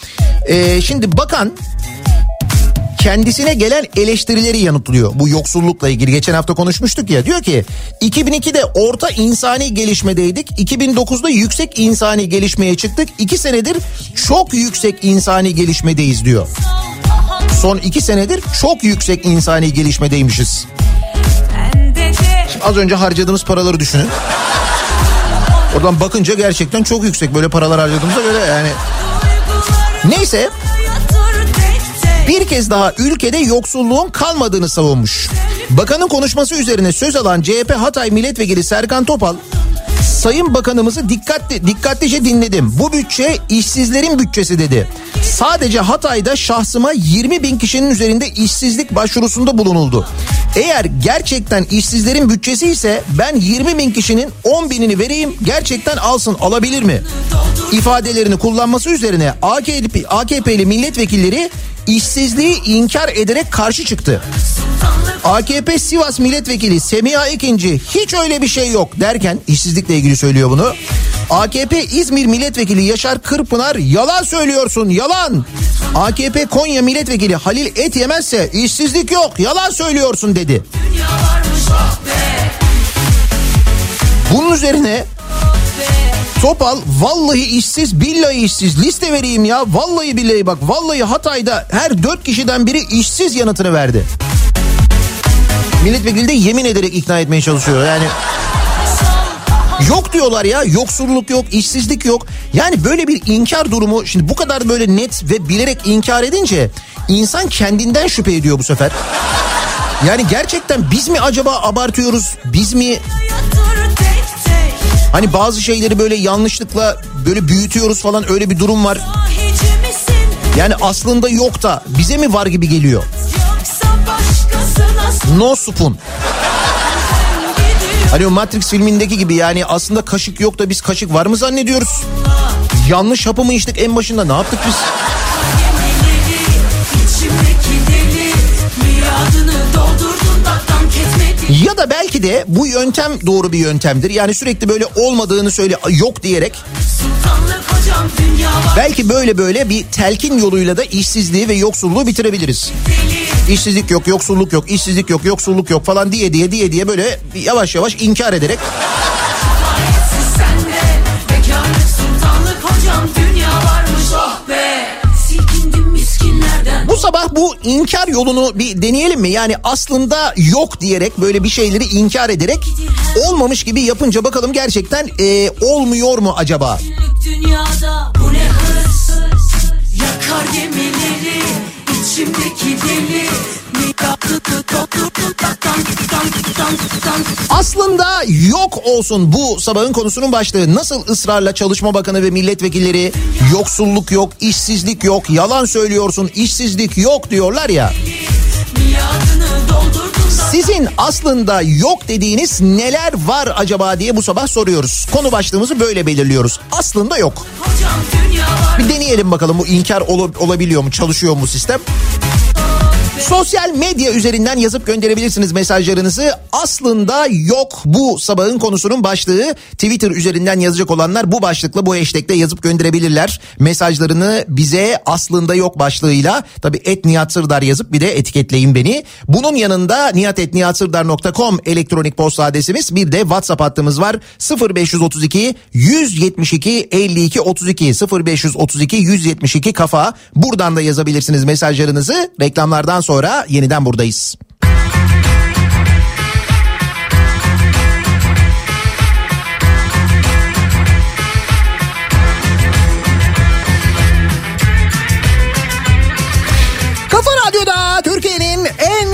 e, şimdi bakan kendisine gelen eleştirileri yanıtlıyor. Bu yoksullukla ilgili geçen hafta konuşmuştuk ya. Diyor ki 2002'de orta insani gelişmedeydik. 2009'da yüksek insani gelişmeye çıktık. 2 senedir çok yüksek insani gelişmedeyiz diyor. Son 2 senedir çok yüksek insani gelişmedeymişiz. De Az önce harcadığımız paraları düşünün. Oradan bakınca gerçekten çok yüksek böyle paralar harcadığımızda böyle yani. Neyse bir kez daha ülkede yoksulluğun kalmadığını savunmuş. Bakanın konuşması üzerine söz alan CHP Hatay Milletvekili Serkan Topal Sayın Bakanımızı dikkatli, dikkatlice dinledim. Bu bütçe işsizlerin bütçesi dedi. Sadece Hatay'da şahsıma 20 bin kişinin üzerinde işsizlik başvurusunda bulunuldu. Eğer gerçekten işsizlerin bütçesi ise ben 20 bin kişinin 10 binini vereyim gerçekten alsın alabilir mi? ifadelerini kullanması üzerine AKP, AKP'li milletvekilleri işsizliği inkar ederek karşı çıktı. AKP Sivas Milletvekili Semiha Ekinci hiç öyle bir şey yok derken işsizlikle ilgili söylüyor bunu. AKP İzmir Milletvekili Yaşar Kırpınar yalan söylüyorsun yalan. AKP Konya Milletvekili Halil Et yemezse işsizlik yok yalan söylüyorsun dedi. Bunun üzerine Topal vallahi işsiz billahi işsiz liste vereyim ya vallahi billahi bak vallahi Hatay'da her dört kişiden biri işsiz yanıtını verdi. Milletvekili de yemin ederek ikna etmeye çalışıyor yani. Yok diyorlar ya yoksulluk yok işsizlik yok. Yani böyle bir inkar durumu şimdi bu kadar böyle net ve bilerek inkar edince insan kendinden şüphe ediyor bu sefer. Yani gerçekten biz mi acaba abartıyoruz biz mi Hani bazı şeyleri böyle yanlışlıkla böyle büyütüyoruz falan öyle bir durum var. Yani aslında yok da bize mi var gibi geliyor. No spoon. Hani o Matrix filmindeki gibi yani aslında kaşık yok da biz kaşık var mı zannediyoruz? Yanlış hapı mı içtik en başında ne yaptık biz? Ya da belki de bu yöntem doğru bir yöntemdir. Yani sürekli böyle olmadığını söyle yok diyerek hocam belki böyle böyle bir telkin yoluyla da işsizliği ve yoksulluğu bitirebiliriz. İşsizlik yok, yoksulluk yok, işsizlik yok, yoksulluk yok falan diye diye diye diye böyle yavaş yavaş inkar ederek sabah bu inkar yolunu bir deneyelim mi? Yani aslında yok diyerek böyle bir şeyleri inkar ederek olmamış gibi yapınca bakalım gerçekten e, olmuyor mu acaba? Dünyada bu ne hırs Yakar gemileri içimdeki deli Aslında yok olsun bu sabahın konusunun başlığı. Nasıl ısrarla Çalışma Bakanı ve milletvekilleri yoksulluk yok, işsizlik yok, yalan söylüyorsun, işsizlik yok diyorlar ya. Sizin aslında yok dediğiniz neler var acaba diye bu sabah soruyoruz. Konu başlığımızı böyle belirliyoruz. Aslında yok. Bir deneyelim bakalım bu inkar ol- olabiliyor mu çalışıyor mu sistem? Sosyal medya üzerinden yazıp gönderebilirsiniz mesajlarınızı. Aslında yok bu sabahın konusunun başlığı. Twitter üzerinden yazacak olanlar bu başlıkla bu hashtagle yazıp gönderebilirler. Mesajlarını bize aslında yok başlığıyla tabi et Nihat Sırdar yazıp bir de etiketleyin beni. Bunun yanında nihatetnihatsırdar.com elektronik posta adresimiz bir de WhatsApp hattımız var. 0532 172 52 32 0532 172 kafa. Buradan da yazabilirsiniz mesajlarınızı. Reklamlardan sonra yeniden buradayız.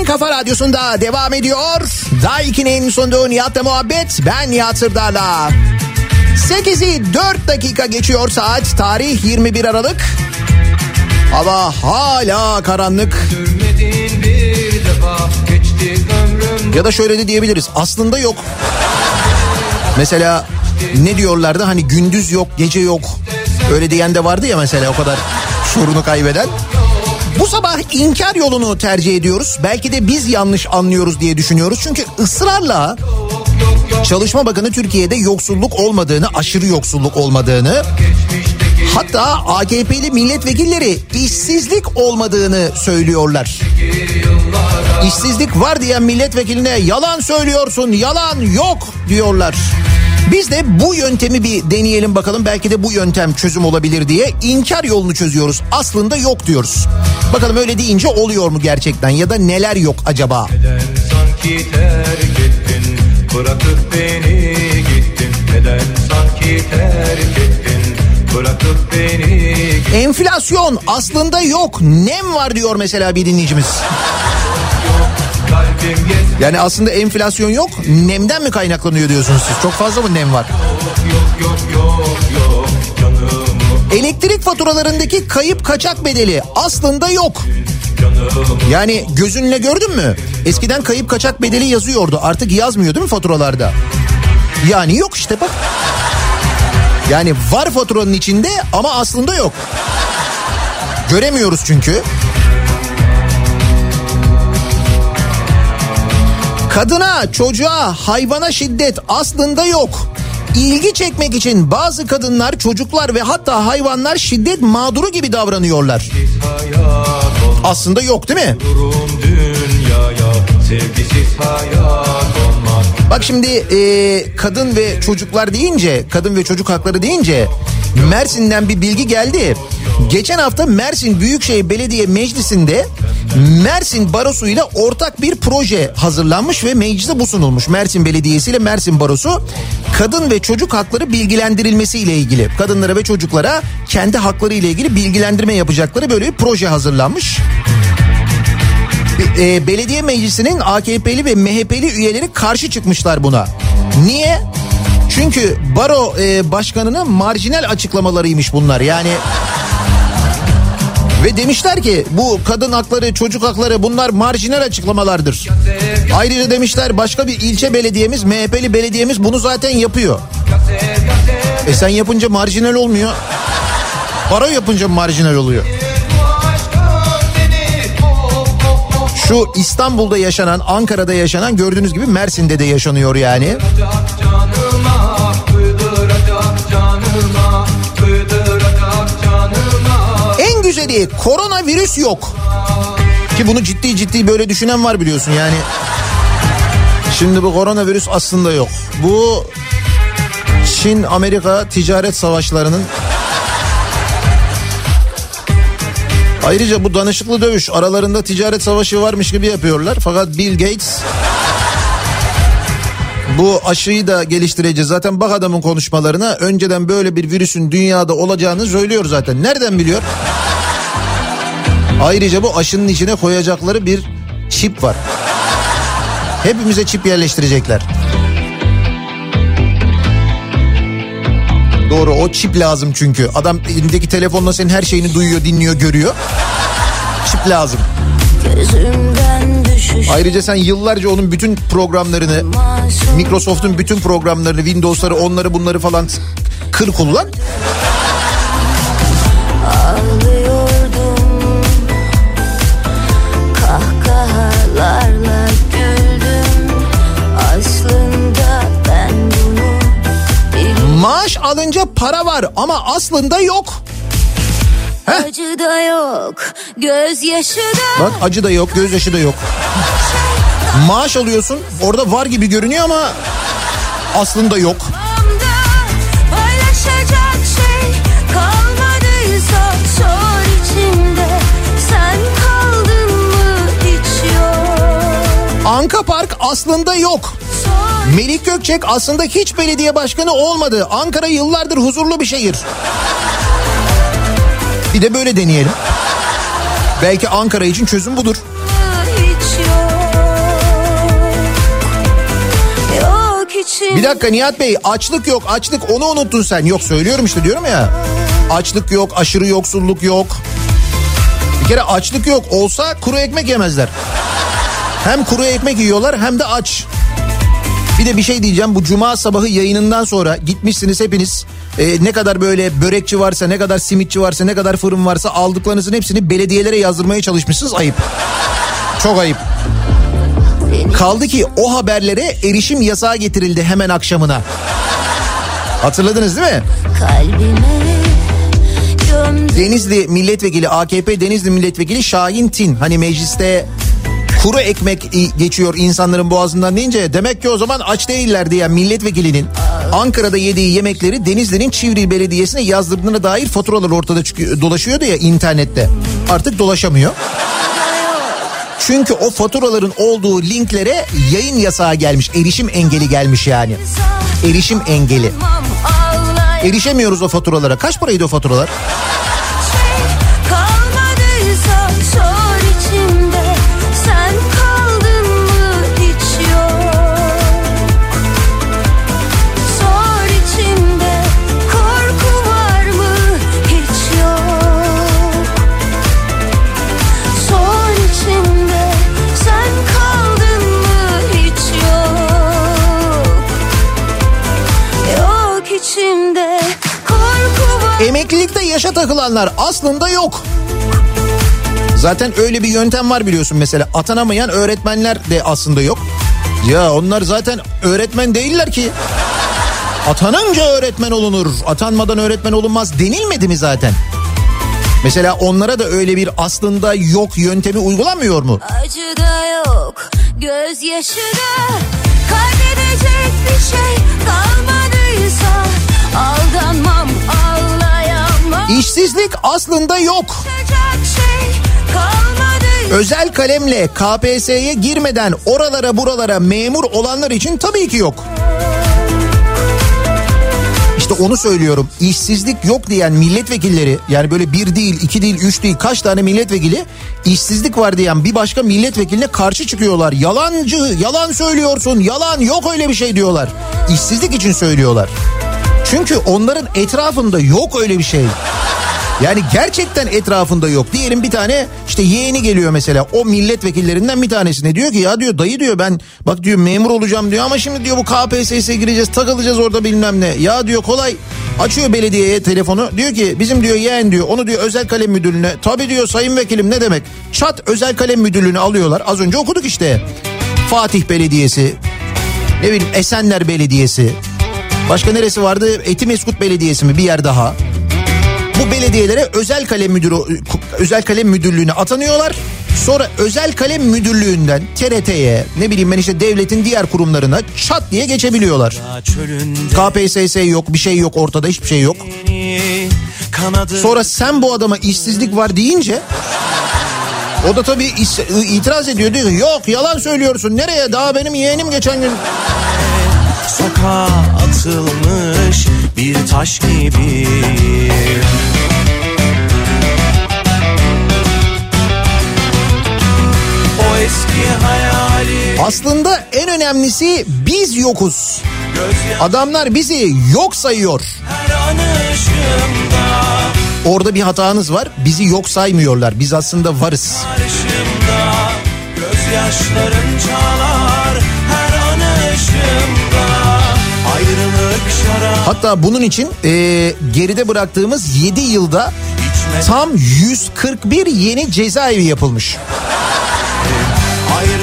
Kafa radyosunda devam ediyor. Daiki'nin sunduğu Nihat'la muhabbet ben Nihat Sırdar'la. 8'i 4 dakika geçiyor saat. Tarih 21 Aralık. Hava hala karanlık. Ya da şöyle de diyebiliriz. Aslında yok. Mesela ne diyorlardı hani gündüz yok gece yok. Öyle diyen de vardı ya mesela o kadar şuurunu kaybeden. Bu sabah inkar yolunu tercih ediyoruz. Belki de biz yanlış anlıyoruz diye düşünüyoruz. Çünkü ısrarla Çalışma Bakanı Türkiye'de yoksulluk olmadığını, aşırı yoksulluk olmadığını, hatta AKP'li milletvekilleri işsizlik olmadığını söylüyorlar. İşsizlik var diyen milletvekiline yalan söylüyorsun, yalan yok diyorlar. Biz de bu yöntemi bir deneyelim bakalım belki de bu yöntem çözüm olabilir diye inkar yolunu çözüyoruz. Aslında yok diyoruz. Bakalım öyle deyince oluyor mu gerçekten ya da neler yok acaba? Sanki terk ettin Bırakıp beni Bırakıp beni Enflasyon aslında yok nem var diyor mesela bir dinleyicimiz. Yani aslında enflasyon yok nemden mi kaynaklanıyor diyorsunuz siz? Çok fazla mı nem var? yok yok yok Elektrik faturalarındaki kayıp kaçak bedeli aslında yok. Yani gözünle gördün mü? Eskiden kayıp kaçak bedeli yazıyordu. Artık yazmıyor değil mi faturalarda? Yani yok işte bak. Yani var faturanın içinde ama aslında yok. Göremiyoruz çünkü. Kadına, çocuğa, hayvana şiddet aslında yok. İlgi çekmek için bazı kadınlar, çocuklar ve hatta hayvanlar şiddet mağduru gibi davranıyorlar. Aslında yok değil mi? Sevgisiz hayat Bak şimdi e, kadın ve çocuklar deyince, kadın ve çocuk hakları deyince Mersin'den bir bilgi geldi. Geçen hafta Mersin Büyükşehir Belediye Meclisi'nde Mersin Barosu ile ortak bir proje hazırlanmış ve meclise bu sunulmuş. Mersin Belediyesi ile Mersin Barosu kadın ve çocuk hakları bilgilendirilmesi ile ilgili. Kadınlara ve çocuklara kendi hakları ile ilgili bilgilendirme yapacakları böyle bir proje hazırlanmış. E, belediye meclisinin AKP'li ve MHP'li üyeleri karşı çıkmışlar buna. Niye? Çünkü baro e, başkanının marjinal açıklamalarıymış bunlar. Yani ve demişler ki bu kadın hakları, çocuk hakları bunlar marjinal açıklamalardır. Ayrıca demişler başka bir ilçe belediyemiz, MHP'li belediyemiz bunu zaten yapıyor. E sen yapınca marjinal olmuyor. Baro yapınca marjinal oluyor. Şu İstanbul'da yaşanan, Ankara'da yaşanan gördüğünüz gibi Mersin'de de yaşanıyor yani. En güzeli koronavirüs yok. Ki bunu ciddi ciddi böyle düşünen var biliyorsun yani. Şimdi bu koronavirüs aslında yok. Bu Çin Amerika ticaret savaşlarının Ayrıca bu danışıklı dövüş aralarında ticaret savaşı varmış gibi yapıyorlar. Fakat Bill Gates bu aşıyı da geliştireceğiz. Zaten bak adamın konuşmalarına önceden böyle bir virüsün dünyada olacağını söylüyor zaten. Nereden biliyor? Ayrıca bu aşının içine koyacakları bir çip var. Hepimize çip yerleştirecekler. Doğru o çip lazım çünkü. Adam elindeki telefonla senin her şeyini duyuyor, dinliyor, görüyor. Çip lazım. Ayrıca sen yıllarca onun bütün programlarını, Microsoft'un bütün programlarını, Windows'ları, onları bunları falan kır kullan. Maaş alınca para var ama aslında yok. Acı da yok Gözyaşı da Bak acı da yok, gözyaşı da yok. Maaş alıyorsun, orada var gibi görünüyor ama aslında yok. Şey yok Anka Park aslında yok. Melik Gökçek aslında hiç belediye başkanı olmadı. Ankara yıllardır huzurlu bir şehir. Bir de böyle deneyelim. Belki Ankara için çözüm budur. Bir dakika Nihat Bey açlık yok açlık onu unuttun sen. Yok söylüyorum işte diyorum ya. Açlık yok aşırı yoksulluk yok. Bir kere açlık yok olsa kuru ekmek yemezler. Hem kuru ekmek yiyorlar hem de aç. Bir de bir şey diyeceğim bu cuma sabahı yayınından sonra gitmişsiniz hepiniz e, ne kadar böyle börekçi varsa ne kadar simitçi varsa ne kadar fırın varsa aldıklarınızın hepsini belediyelere yazdırmaya çalışmışsınız ayıp. Çok ayıp. Kaldı ki o haberlere erişim yasağı getirildi hemen akşamına. Hatırladınız değil mi? Denizli milletvekili AKP Denizli milletvekili Şahin Tin hani mecliste kuru ekmek geçiyor insanların boğazından deyince demek ki o zaman aç değiller diye milletvekilinin Ankara'da yediği yemekleri Denizli'nin Çivril Belediyesi'ne yazdırdığına dair faturalar ortada dolaşıyordu ya internette. Artık dolaşamıyor. Çünkü o faturaların olduğu linklere yayın yasağı gelmiş. Erişim engeli gelmiş yani. Erişim engeli. Erişemiyoruz o faturalara. Kaç paraydı o faturalar? Yaşa takılanlar aslında yok. Zaten öyle bir yöntem var biliyorsun mesela atanamayan öğretmenler de aslında yok. Ya onlar zaten öğretmen değiller ki. Atanınca öğretmen olunur, atanmadan öğretmen olunmaz denilmedi mi zaten? Mesela onlara da öyle bir aslında yok yöntemi uygulanmıyor mu? Acı da yok, gözyaşı da Kaybedecek bir şey kalmadıysa Aldanmam, ağlayamam İşsizlik aslında yok. Şey Özel kalemle KPSS'ye girmeden oralara buralara memur olanlar için tabii ki yok. İşte onu söylüyorum. İşsizlik yok diyen milletvekilleri yani böyle bir değil, iki değil, üç değil kaç tane milletvekili işsizlik var diyen bir başka milletvekiline karşı çıkıyorlar. Yalancı, yalan söylüyorsun, yalan yok öyle bir şey diyorlar. İşsizlik için söylüyorlar. Çünkü onların etrafında yok öyle bir şey. Yani gerçekten etrafında yok. Diyelim bir tane işte yeğeni geliyor mesela. O milletvekillerinden bir tanesine. Diyor ki ya diyor dayı diyor ben bak diyor memur olacağım diyor ama şimdi diyor bu KPSS'ye gireceğiz takılacağız orada bilmem ne. Ya diyor kolay. Açıyor belediyeye telefonu. Diyor ki bizim diyor yeğen diyor onu diyor özel kalem müdürlüğüne tabi diyor sayın vekilim ne demek? Çat özel kalem müdürlüğüne alıyorlar. Az önce okuduk işte. Fatih Belediyesi ne bileyim Esenler Belediyesi başka neresi vardı Etimeskut Belediyesi mi bir yer daha bu belediyelere özel kalem müdürü özel kalem müdürlüğüne atanıyorlar. Sonra özel kalem müdürlüğünden TRT'ye ne bileyim ben işte devletin diğer kurumlarına çat diye geçebiliyorlar. KPSS yok bir şey yok ortada hiçbir şey yok. Sonra sen bu adama işsizlik var deyince o da tabii itiraz ediyor diyor yok yalan söylüyorsun nereye daha benim yeğenim geçen gün sokağa atılmış bir taş gibi. O eski hayali aslında en önemlisi biz yokuz. Adamlar bizi yok sayıyor. Orada bir hatanız var. Bizi yok saymıyorlar. Biz aslında varız. Gözyaşların çalar Hatta bunun için e, geride bıraktığımız 7 yılda tam 141 yeni cezaevi yapılmış.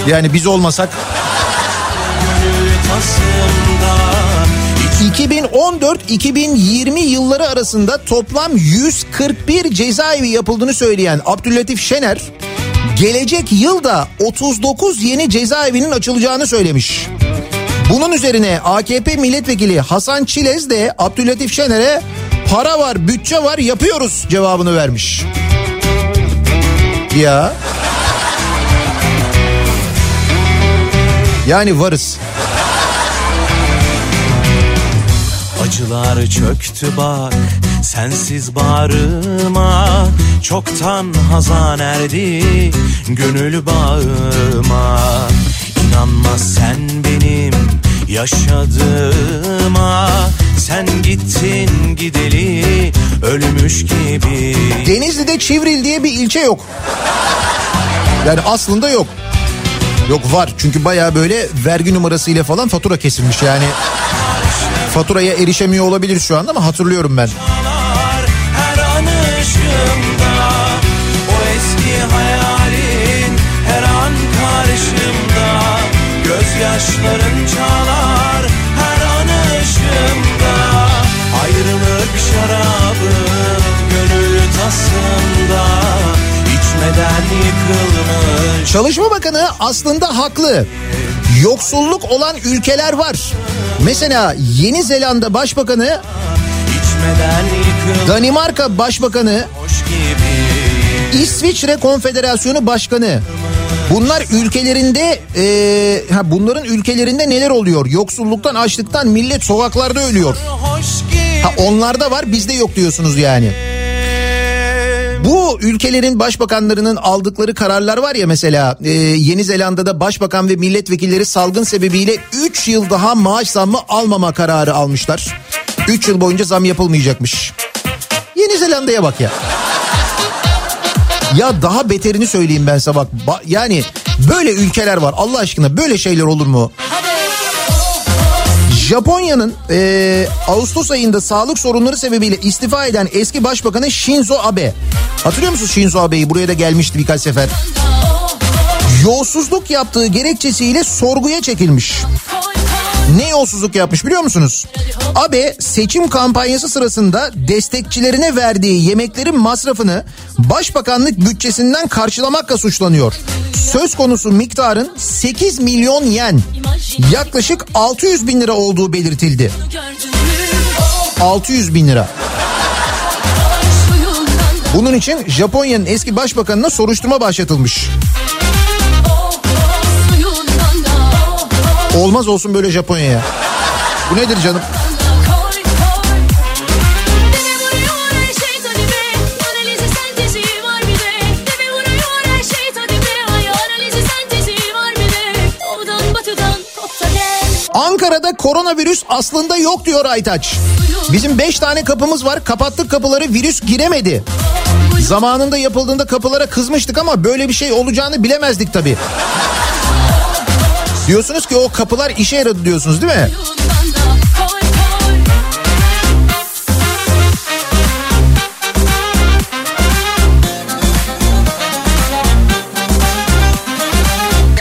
Yani biz olmasak gönül tasımda İç 2014-2020 yılları arasında toplam 141 cezaevi yapıldığını söyleyen Abdüllatif Şener gelecek yılda 39 yeni cezaevinin açılacağını söylemiş. Bunun üzerine AKP milletvekili Hasan Çilez de Abdüllatif Şener'e para var, bütçe var, yapıyoruz cevabını vermiş. Ya. Yani varız. Acılar çöktü bak sensiz bağrıma Çoktan hazan erdi gönül bağıma İnanma sen benim yaşadığıma Sen gittin gideli ölmüş gibi Denizli'de Çivril diye bir ilçe yok. Yani aslında yok. Yok var çünkü baya böyle vergi numarasıyla falan fatura kesilmiş yani. Faturaya erişemiyor olabilir şu anda ama hatırlıyorum ben. Çalışma Bakanı aslında haklı. Yoksulluk olan ülkeler var. Mesela Yeni Zelanda Başbakanı, Danimarka Başbakanı, İsviçre Konfederasyonu Başkanı. Bunlar ülkelerinde e, ha bunların ülkelerinde neler oluyor? Yoksulluktan, açlıktan millet sokaklarda ölüyor. Ha onlarda var bizde yok diyorsunuz yani. Ülkelerin başbakanlarının aldıkları kararlar var ya mesela e, Yeni Zelanda'da başbakan ve milletvekilleri salgın sebebiyle 3 yıl daha maaş zammı almama kararı almışlar. 3 yıl boyunca zam yapılmayacakmış. Yeni Zelanda'ya bak ya. Ya daha beterini söyleyeyim ben sana bak. Ba- yani böyle ülkeler var Allah aşkına böyle şeyler olur mu? Japonya'nın e, Ağustos ayında sağlık sorunları sebebiyle istifa eden eski başbakanı Shinzo Abe. Hatırlıyor musunuz Shinzo Abe'yi? Buraya da gelmişti birkaç sefer. Yolsuzluk yaptığı gerekçesiyle sorguya çekilmiş. Ne yolsuzluk yapmış biliyor musunuz? Abe seçim kampanyası sırasında destekçilerine verdiği yemeklerin masrafını başbakanlık bütçesinden karşılamakla suçlanıyor. Söz konusu miktarın 8 milyon yen yaklaşık 600 bin lira olduğu belirtildi. 600 bin lira. Bunun için Japonya'nın eski başbakanına soruşturma başlatılmış. Olmaz olsun böyle Japonya'ya. Bu nedir canım? Ankara'da koronavirüs aslında yok diyor Aytaç. Bizim 5 tane kapımız var kapattık kapıları virüs giremedi. Zamanında yapıldığında kapılara kızmıştık ama böyle bir şey olacağını bilemezdik tabii. Diyorsunuz ki o kapılar işe yaradı diyorsunuz değil mi?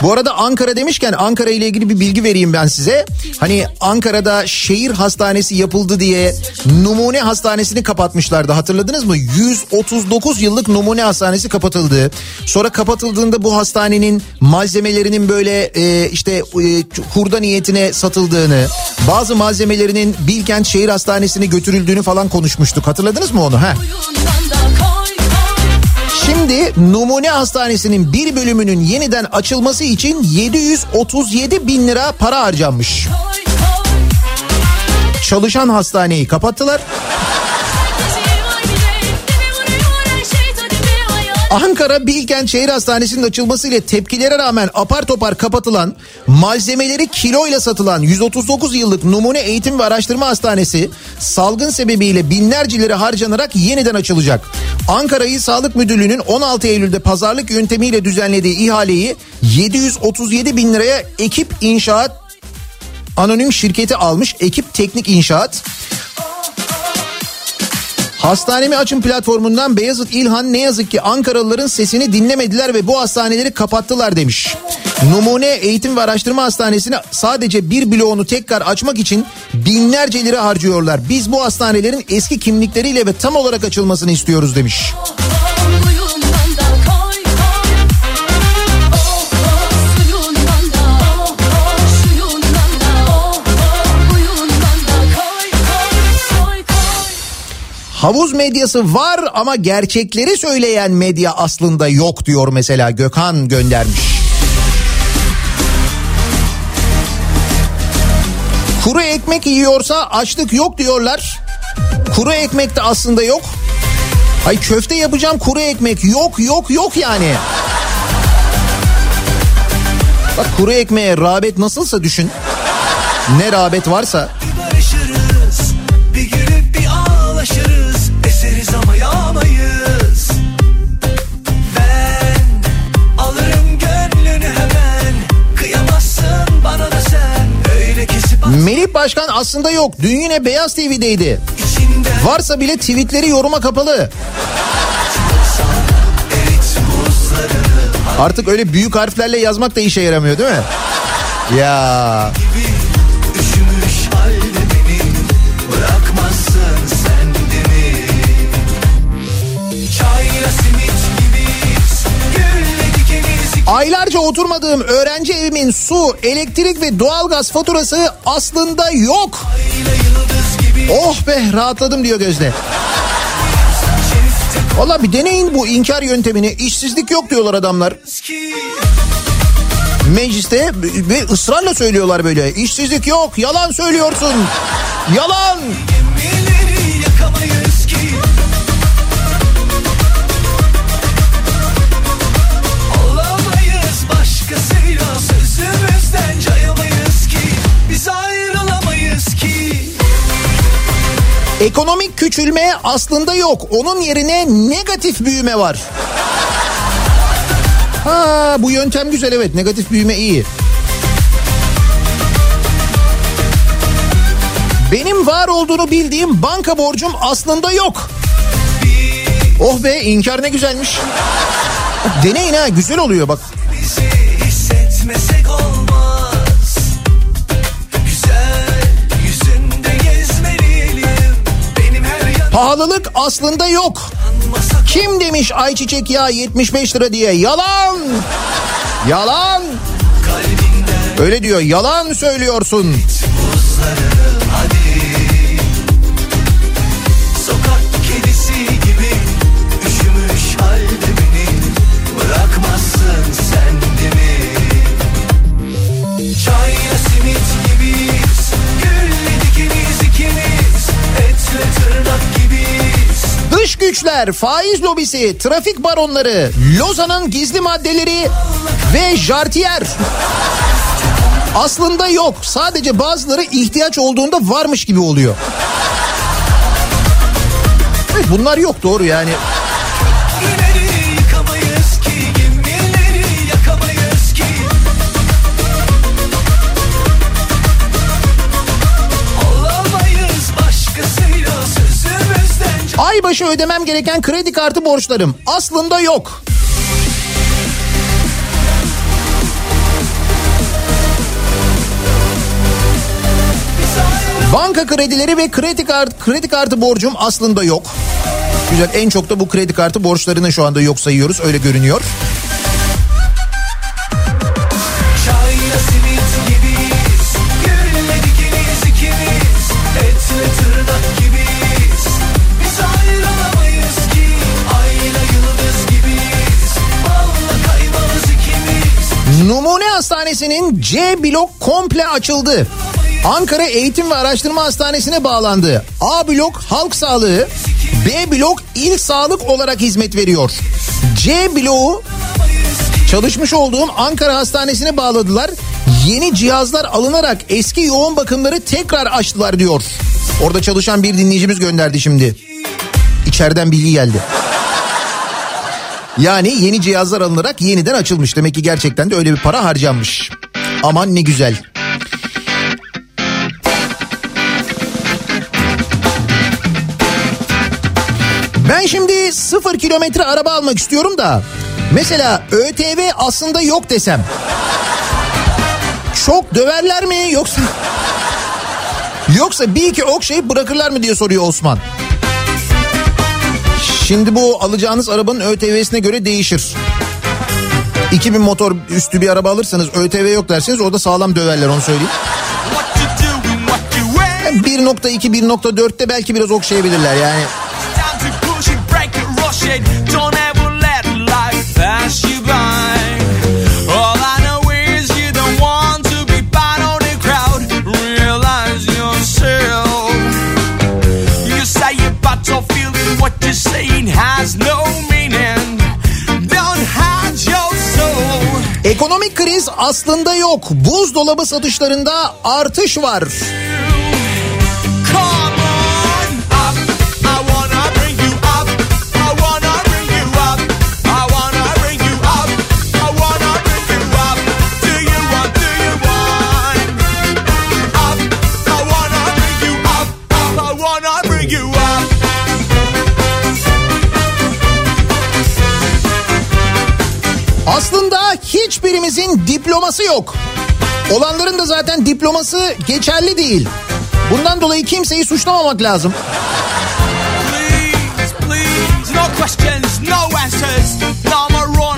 Bu arada Ankara demişken Ankara ile ilgili bir bilgi vereyim ben size. Hani Ankara'da şehir hastanesi yapıldı diye numune hastanesini kapatmışlardı hatırladınız mı? 139 yıllık numune hastanesi kapatıldı. Sonra kapatıldığında bu hastanenin malzemelerinin böyle e, işte e, hurda niyetine satıldığını, bazı malzemelerinin Bilkent Şehir Hastanesi'ne götürüldüğünü falan konuşmuştuk. Hatırladınız mı onu? Heh. Şimdi numune hastanesinin bir bölümünün yeniden açılması için 737 bin lira para harcanmış. Çalışan hastaneyi kapattılar. Ankara Bilkent Şehir Hastanesi'nin açılmasıyla tepkilere rağmen apar topar kapatılan, malzemeleri kiloyla satılan 139 yıllık Numune Eğitim ve Araştırma Hastanesi salgın sebebiyle binlerce lira harcanarak yeniden açılacak. Ankara İl Sağlık Müdürlüğü'nün 16 Eylül'de pazarlık yöntemiyle düzenlediği ihaleyi 737 bin liraya ekip inşaat anonim şirketi almış. Ekip Teknik İnşaat. Hastanemi açın platformundan Beyazıt İlhan ne yazık ki Ankaralıların sesini dinlemediler ve bu hastaneleri kapattılar demiş. Numune Eğitim ve Araştırma Hastanesi'ni sadece bir bloğunu tekrar açmak için binlerce lira harcıyorlar. Biz bu hastanelerin eski kimlikleriyle ve tam olarak açılmasını istiyoruz demiş. Havuz medyası var ama gerçekleri söyleyen medya aslında yok diyor mesela Gökhan göndermiş. Kuru ekmek yiyorsa açlık yok diyorlar. Kuru ekmek de aslında yok. Ay köfte yapacağım kuru ekmek yok yok yok yani. Bak kuru ekmeğe rağbet nasılsa düşün. Ne rağbet varsa. barışırız Bir gülüp bir ağlaşırız Eseriz ama yağmayız Ben alırım gönlünü hemen Kıyamazsın bana da sen Öyle kesip Melih Başkan aslında yok. Dün yine Beyaz TV'deydi. içinden Varsa bile tweetleri yoruma kapalı. Artık öyle büyük harflerle yazmak da işe yaramıyor değil mi? Ya gibi aylarca oturmadığım öğrenci evimin su, elektrik ve doğalgaz faturası aslında yok. Oh be rahatladım diyor Gözde. Valla bir deneyin bu inkar yöntemini. İşsizlik yok diyorlar adamlar. Mecliste ve ısrarla söylüyorlar böyle. İşsizlik yok, yalan söylüyorsun. Yalan. Gemileri Ekonomik küçülme aslında yok. Onun yerine negatif büyüme var. Ha bu yöntem güzel evet negatif büyüme iyi. Benim var olduğunu bildiğim banka borcum aslında yok. Oh be inkar ne güzelmiş. Deneyin ha güzel oluyor bak. Pahalılık aslında yok. Kim demiş ayçiçek yağı 75 lira diye? Yalan. Yalan. Öyle diyor. Yalan söylüyorsun. buzlarını güçler, faiz lobisi, trafik baronları, Lozan'ın gizli maddeleri ve jartiyer. Aslında yok. Sadece bazıları ihtiyaç olduğunda varmış gibi oluyor. Bunlar yok doğru yani. Aybaşı ödemem gereken kredi kartı borçlarım aslında yok. Banka kredileri ve kredi kart kredi kartı borcum aslında yok. Güzel en çok da bu kredi kartı borçlarını şu anda yok sayıyoruz öyle görünüyor. Hastanesi'nin C blok komple açıldı. Ankara Eğitim ve Araştırma Hastanesi'ne bağlandı. A blok halk sağlığı, B blok il sağlık olarak hizmet veriyor. C bloğu çalışmış olduğum Ankara Hastanesi'ne bağladılar. Yeni cihazlar alınarak eski yoğun bakımları tekrar açtılar diyor. Orada çalışan bir dinleyicimiz gönderdi şimdi. İçeriden bilgi geldi. Yani yeni cihazlar alınarak yeniden açılmış. Demek ki gerçekten de öyle bir para harcanmış. Aman ne güzel. Ben şimdi sıfır kilometre araba almak istiyorum da mesela ÖTV aslında yok desem çok döverler mi yoksa yoksa bir iki okşayıp bırakırlar mı diye soruyor Osman. Şimdi bu alacağınız arabanın ÖTV'sine göre değişir. 2000 motor üstü bir araba alırsanız ÖTV yok derseniz orada sağlam döverler onu söyleyeyim. Wearing? 1.2 1.4'te belki biraz okşayabilirler yani. Kriz aslında yok. Buzdolabı satışlarında artış var. Hiçbirimizin diploması yok. Olanların da zaten diploması geçerli değil. Bundan dolayı kimseyi suçlamamak lazım.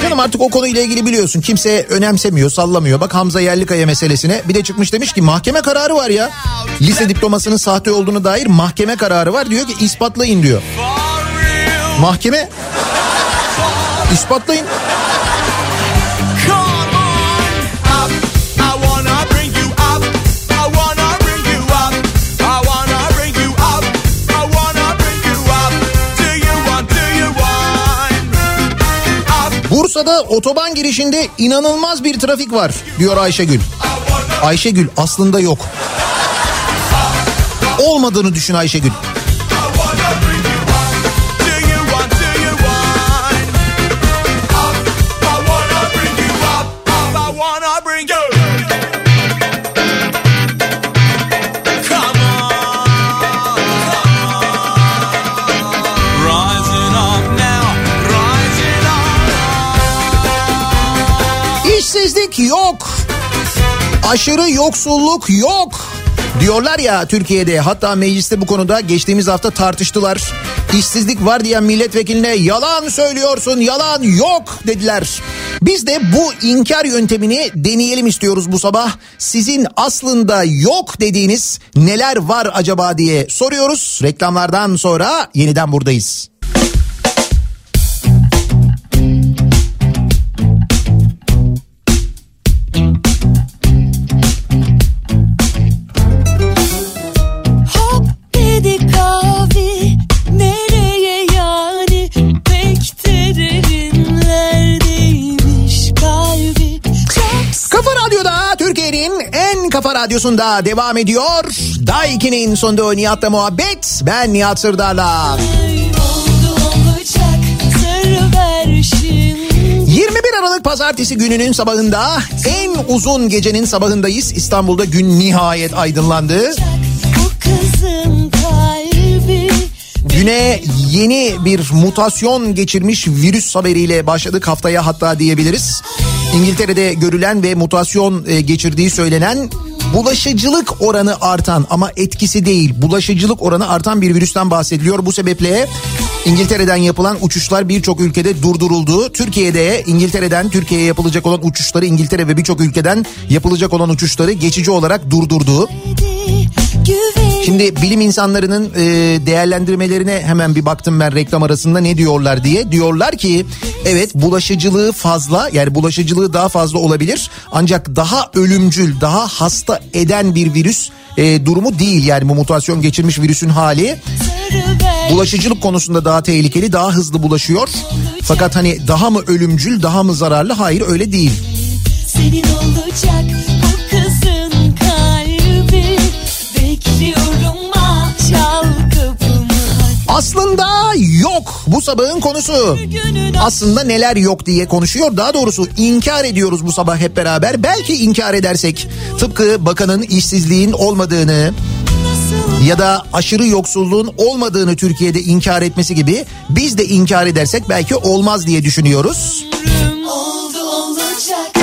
Canım artık o konuyla ilgili biliyorsun. Kimse önemsemiyor, sallamıyor. Bak Hamza Yerlikaya meselesine. Bir de çıkmış demiş ki mahkeme kararı var ya. Lise diplomasının sahte olduğunu dair mahkeme kararı var. Diyor ki ispatlayın diyor. Mahkeme ispatlayın. Bursa'da otoban girişinde inanılmaz bir trafik var diyor Ayşegül. Ayşegül aslında yok. Olmadığını düşün Ayşegül. Yok. Aşırı yoksulluk yok. Diyorlar ya Türkiye'de hatta mecliste bu konuda geçtiğimiz hafta tartıştılar. İşsizlik var diyen milletvekiline yalan söylüyorsun yalan yok dediler. Biz de bu inkar yöntemini deneyelim istiyoruz bu sabah. Sizin aslında yok dediğiniz neler var acaba diye soruyoruz. Reklamlardan sonra yeniden buradayız. Kafa radyosunda devam ediyor. Daiki'nin sonunda Nihat'la muhabbet. Ben Nihat Sırdar'la. oldu olacak sır ver şimdi 21 Aralık Pazartesi gününün sabahında en uzun gecenin sabahındayız. İstanbul'da gün nihayet aydınlandı. Güne yeni bir mutasyon geçirmiş virüs haberiyle başladık haftaya hatta diyebiliriz. İngiltere'de görülen ve mutasyon e, geçirdiği söylenen bulaşıcılık oranı artan ama etkisi değil bulaşıcılık oranı artan bir virüsten bahsediliyor. Bu sebeple İngiltere'den yapılan uçuşlar birçok ülkede durduruldu. Türkiye'de İngiltere'den Türkiye'ye yapılacak olan uçuşları İngiltere ve birçok ülkeden yapılacak olan uçuşları geçici olarak durdurdu. güven Şimdi bilim insanlarının e, değerlendirmelerine hemen bir baktım ben reklam arasında ne diyorlar diye. Diyorlar ki evet bulaşıcılığı fazla yani bulaşıcılığı daha fazla olabilir. Ancak daha ölümcül daha hasta eden bir virüs e, durumu değil yani bu mutasyon geçirmiş virüsün hali. bulaşıcılık konusunda daha tehlikeli, daha hızlı bulaşıyor. Fakat hani daha mı ölümcül, daha mı zararlı? Hayır öyle değil. Senin olacak Aslında yok bu sabahın konusu. Aslında neler yok diye konuşuyor. Daha doğrusu inkar ediyoruz bu sabah hep beraber. Belki inkar edersek tıpkı bakanın işsizliğin olmadığını ya da aşırı yoksulluğun olmadığını Türkiye'de inkar etmesi gibi biz de inkar edersek belki olmaz diye düşünüyoruz. Oldu olacak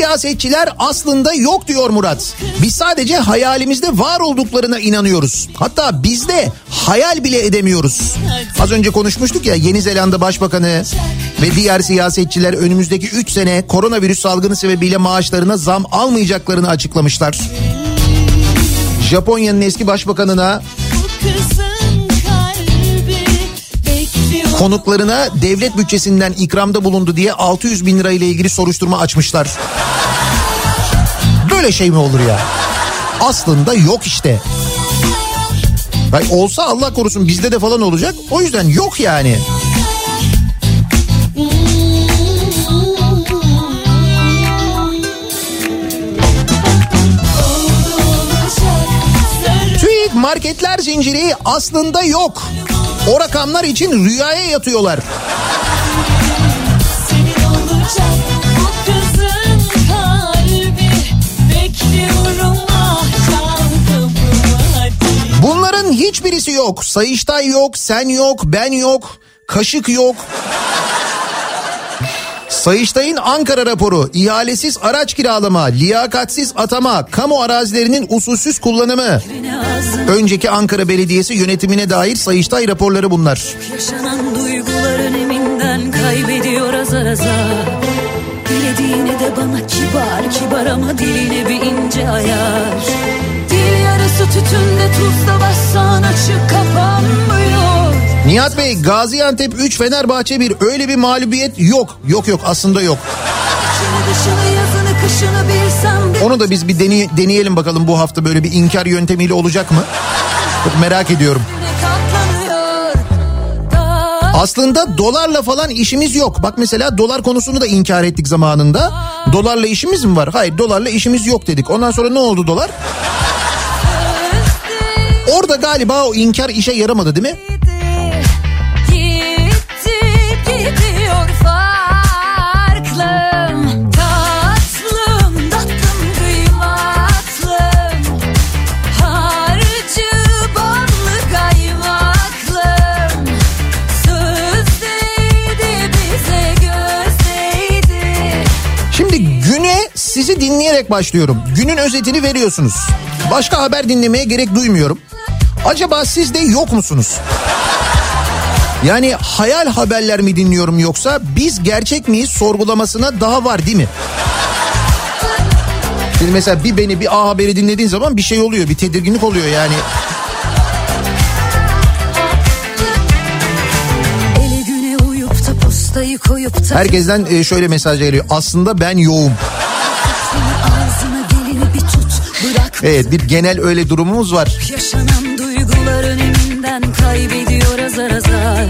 siyasetçiler aslında yok diyor Murat. Biz sadece hayalimizde var olduklarına inanıyoruz. Hatta biz de hayal bile edemiyoruz. Az önce konuşmuştuk ya Yeni Zelanda Başbakanı ve diğer siyasetçiler önümüzdeki 3 sene koronavirüs salgını sebebiyle maaşlarına zam almayacaklarını açıklamışlar. Japonya'nın eski başbakanına konuklarına devlet bütçesinden ikramda bulundu diye 600 bin lira ile ilgili soruşturma açmışlar. Böyle şey mi olur ya? Aslında yok işte. Hay olsa Allah korusun bizde de falan olacak. O yüzden yok yani. TÜİK marketler zinciri aslında yok. O rakamlar için rüyaya yatıyorlar. Ah Bunların hiçbirisi yok. Sayıştay yok, sen yok, ben yok, kaşık yok. Sayıştay'ın Ankara raporu, ihalesiz araç kiralama, liyakatsiz atama, kamu arazilerinin usulsüz kullanımı. Önceki Ankara Belediyesi yönetimine dair Sayıştay raporları bunlar. Yaşanan duygular öneminden kaybediyor azar azar Dilediğini de bana kibar kibar ama diline bir ince ayar Dil yarısı tütünde tuzla bassan açık kapanmıyor Nihat Bey Gaziantep 3 Fenerbahçe 1 öyle bir mağlubiyet yok. Yok yok aslında yok. Onu da biz bir deney- deneyelim bakalım bu hafta böyle bir inkar yöntemiyle olacak mı? Çok merak ediyorum. Aslında dolarla falan işimiz yok. Bak mesela dolar konusunu da inkar ettik zamanında. Dolarla işimiz mi var? Hayır dolarla işimiz yok dedik. Ondan sonra ne oldu dolar? Orada galiba o inkar işe yaramadı değil mi? Sizi dinleyerek başlıyorum. Günün özetini veriyorsunuz. Başka haber dinlemeye gerek duymuyorum. Acaba siz de yok musunuz? Yani hayal haberler mi dinliyorum yoksa biz gerçek miyiz sorgulamasına daha var değil mi? Şimdi mesela bir beni bir A haberi dinlediğin zaman bir şey oluyor bir tedirginlik oluyor yani. Herkesten e, şöyle mesaj geliyor. Aslında ben yoğum. Evet bir genel öyle durumumuz var. Yaşanan duygular öneminden kaybediyor azar azar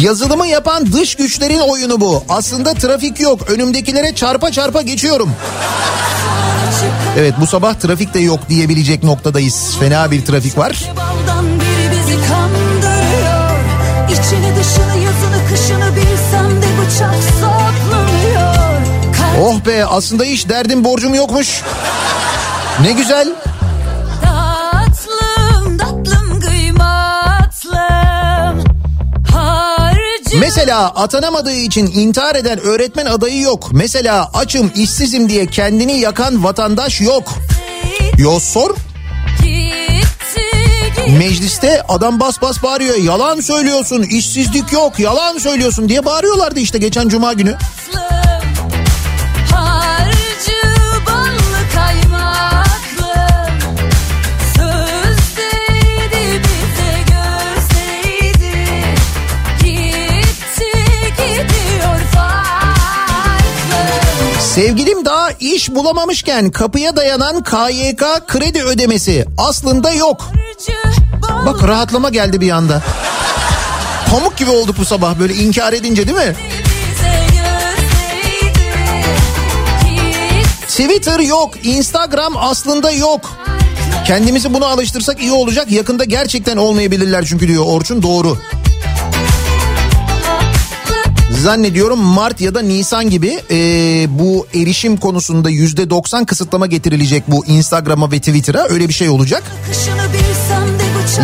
Yazılımı yapan dış güçlerin oyunu bu. Aslında trafik yok. Önümdekilere çarpa çarpa geçiyorum. Evet bu sabah trafik de yok diyebilecek noktadayız. Fena bir trafik var. İçini dışını yazını kışını bilsem de bıçak Oh be aslında hiç derdim borcum yokmuş. Ne güzel. tatlım tatlım Mesela atanamadığı için intihar eden öğretmen adayı yok. Mesela açım işsizim diye kendini yakan vatandaş yok. Yo sor. Mecliste adam bas bas bağırıyor. Yalan söylüyorsun işsizlik yok yalan söylüyorsun diye bağırıyorlardı işte geçen cuma günü. Harcı Sevgilim daha iş bulamamışken kapıya dayanan KYK kredi ödemesi aslında yok. Bak rahatlama geldi bir anda. Pamuk gibi olduk bu sabah böyle inkar edince değil mi? Twitter yok, Instagram aslında yok. Kendimizi buna alıştırsak iyi olacak. Yakında gerçekten olmayabilirler çünkü diyor Orçun doğru. Zannediyorum Mart ya da Nisan gibi e, bu erişim konusunda yüzde 90 kısıtlama getirilecek bu Instagram'a ve Twitter'a öyle bir şey olacak.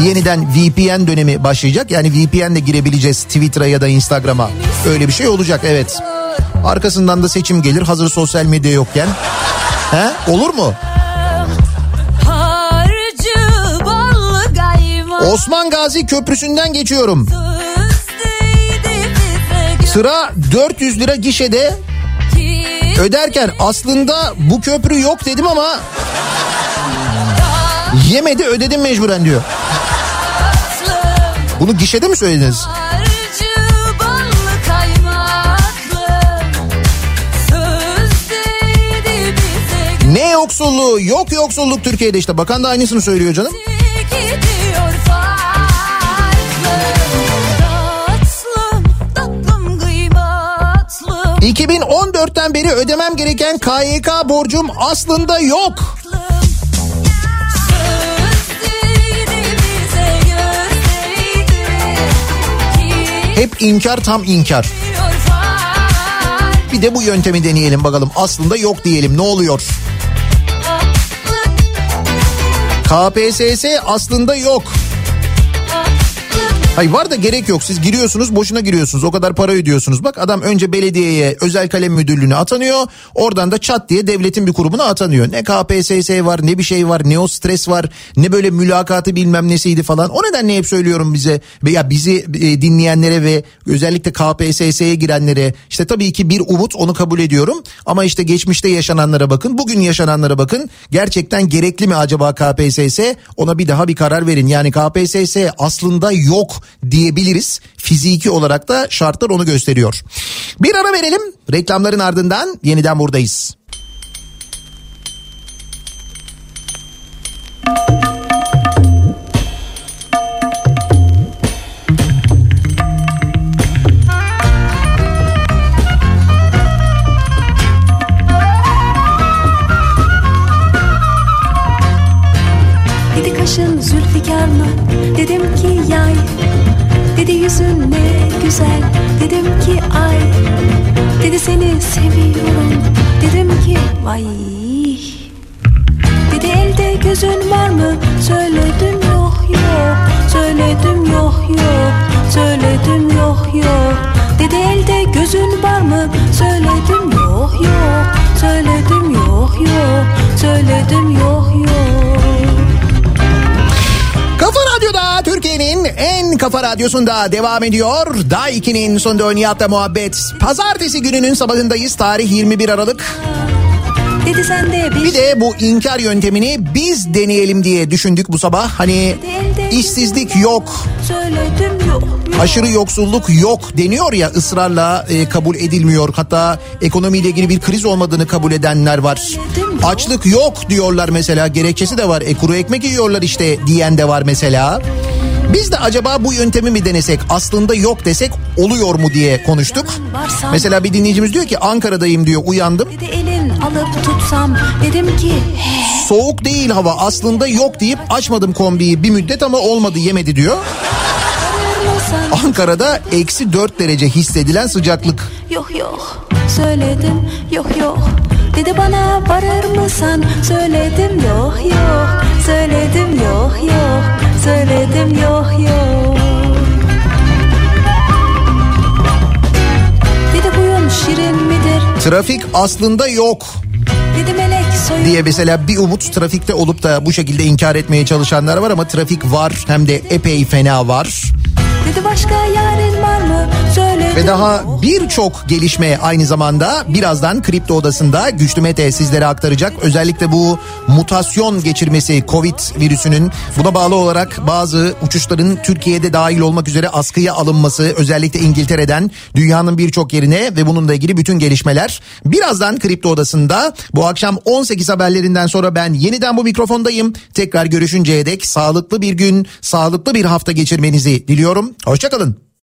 Yeniden VPN dönemi başlayacak. Yani VPN'le girebileceğiz Twitter'a ya da Instagram'a. Öyle bir şey olacak evet. Arkasından da seçim gelir hazır sosyal medya yokken. He? Olur mu? Osman Gazi Köprüsü'nden geçiyorum. Sıra 400 lira gişede öderken aslında bu köprü yok dedim ama yemedi ödedim mecburen diyor. Bunu gişede mi söylediniz? Ne yoksulluğu? Yok yoksulluk Türkiye'de işte. Bakan da aynısını söylüyor canım. 2014'ten beri ödemem gereken KYK borcum aslında yok. Hep inkar tam inkar. Bir de bu yöntemi deneyelim bakalım. Aslında yok diyelim ne oluyor? KPSS aslında yok. Hayır var da gerek yok. Siz giriyorsunuz boşuna giriyorsunuz. O kadar para ödüyorsunuz. Bak adam önce belediyeye özel kalem müdürlüğüne atanıyor. Oradan da çat diye devletin bir kurumuna atanıyor. Ne KPSS var ne bir şey var ne o stres var ne böyle mülakatı bilmem nesiydi falan. O nedenle hep söylüyorum bize veya bizi e, dinleyenlere ve özellikle KPSS'ye girenlere işte tabii ki bir umut onu kabul ediyorum. Ama işte geçmişte yaşananlara bakın bugün yaşananlara bakın. Gerçekten gerekli mi acaba KPSS? Ona bir daha bir karar verin. Yani KPSS aslında yok diyebiliriz. Fiziki olarak da şartlar onu gösteriyor. Bir ara verelim. Reklamların ardından yeniden buradayız. Dedi kaşın zülfikar mı? Dedim ki yay. Dedi yüzün ne güzel. Dedim ki ay. Dedi seni seviyorum. Dedim ki vay. Dedi elde gözün var mı? Söyledim yok yok. Söyledim yok yok. Söyledim yok yok. Dedi elde gözün var mı? Söyledim yok yok. Söyledim yok yok. Söyledim yok yok. Radyo'da Türkiye'nin en kafa radyosunda devam ediyor. Daha 2'nin sonunda Nihat'la muhabbet. Pazartesi gününün sabahındayız. Tarih 21 Aralık. Dedi sen de bir, Bir de bu inkar yöntemini biz deneyelim diye düşündük bu sabah. Hani işsizlik yok, söyledim yok. yok. aşırı yoksulluk yok deniyor ya ısrarla e, kabul edilmiyor. Hatta ekonomiyle ilgili bir kriz olmadığını kabul edenler var. Açlık yok diyorlar mesela gerekçesi de var. E kuru ekmek yiyorlar işte diyen de var mesela. Biz de acaba bu yöntemi mi denesek aslında yok desek oluyor mu diye konuştuk. Mesela bir dinleyicimiz diyor ki Ankara'dayım diyor uyandım. Tutsam dedim ki Soğuk değil hava aslında yok deyip açmadım kombiyi bir müddet ama olmadı yemedi diyor. Ankara'da eksi 4 derece hissedilen sıcaklık. yok yok söyledim yok yok. Dedi bana varır mısın söyledim yok yok. Söyledim yok yok. Söyledim yok yok. Dedi buyun şirin midir? Trafik aslında yok. Diye mesela bir umut trafikte olup da bu şekilde inkar etmeye çalışanlar var ama trafik var hem de epey fena var. Dedi başka yarın var mı Ve daha birçok gelişme aynı zamanda birazdan Kripto Odası'nda Güçlü Mete sizlere aktaracak. Özellikle bu mutasyon geçirmesi Covid virüsünün buna bağlı olarak bazı uçuşların Türkiye'de dahil olmak üzere askıya alınması özellikle İngiltere'den dünyanın birçok yerine ve bununla ilgili bütün gelişmeler birazdan Kripto Odası'nda bu akşam 18 haberlerinden sonra ben yeniden bu mikrofondayım. Tekrar görüşünceye dek sağlıklı bir gün, sağlıklı bir hafta geçirmenizi diliyorum. Hoşçakalın.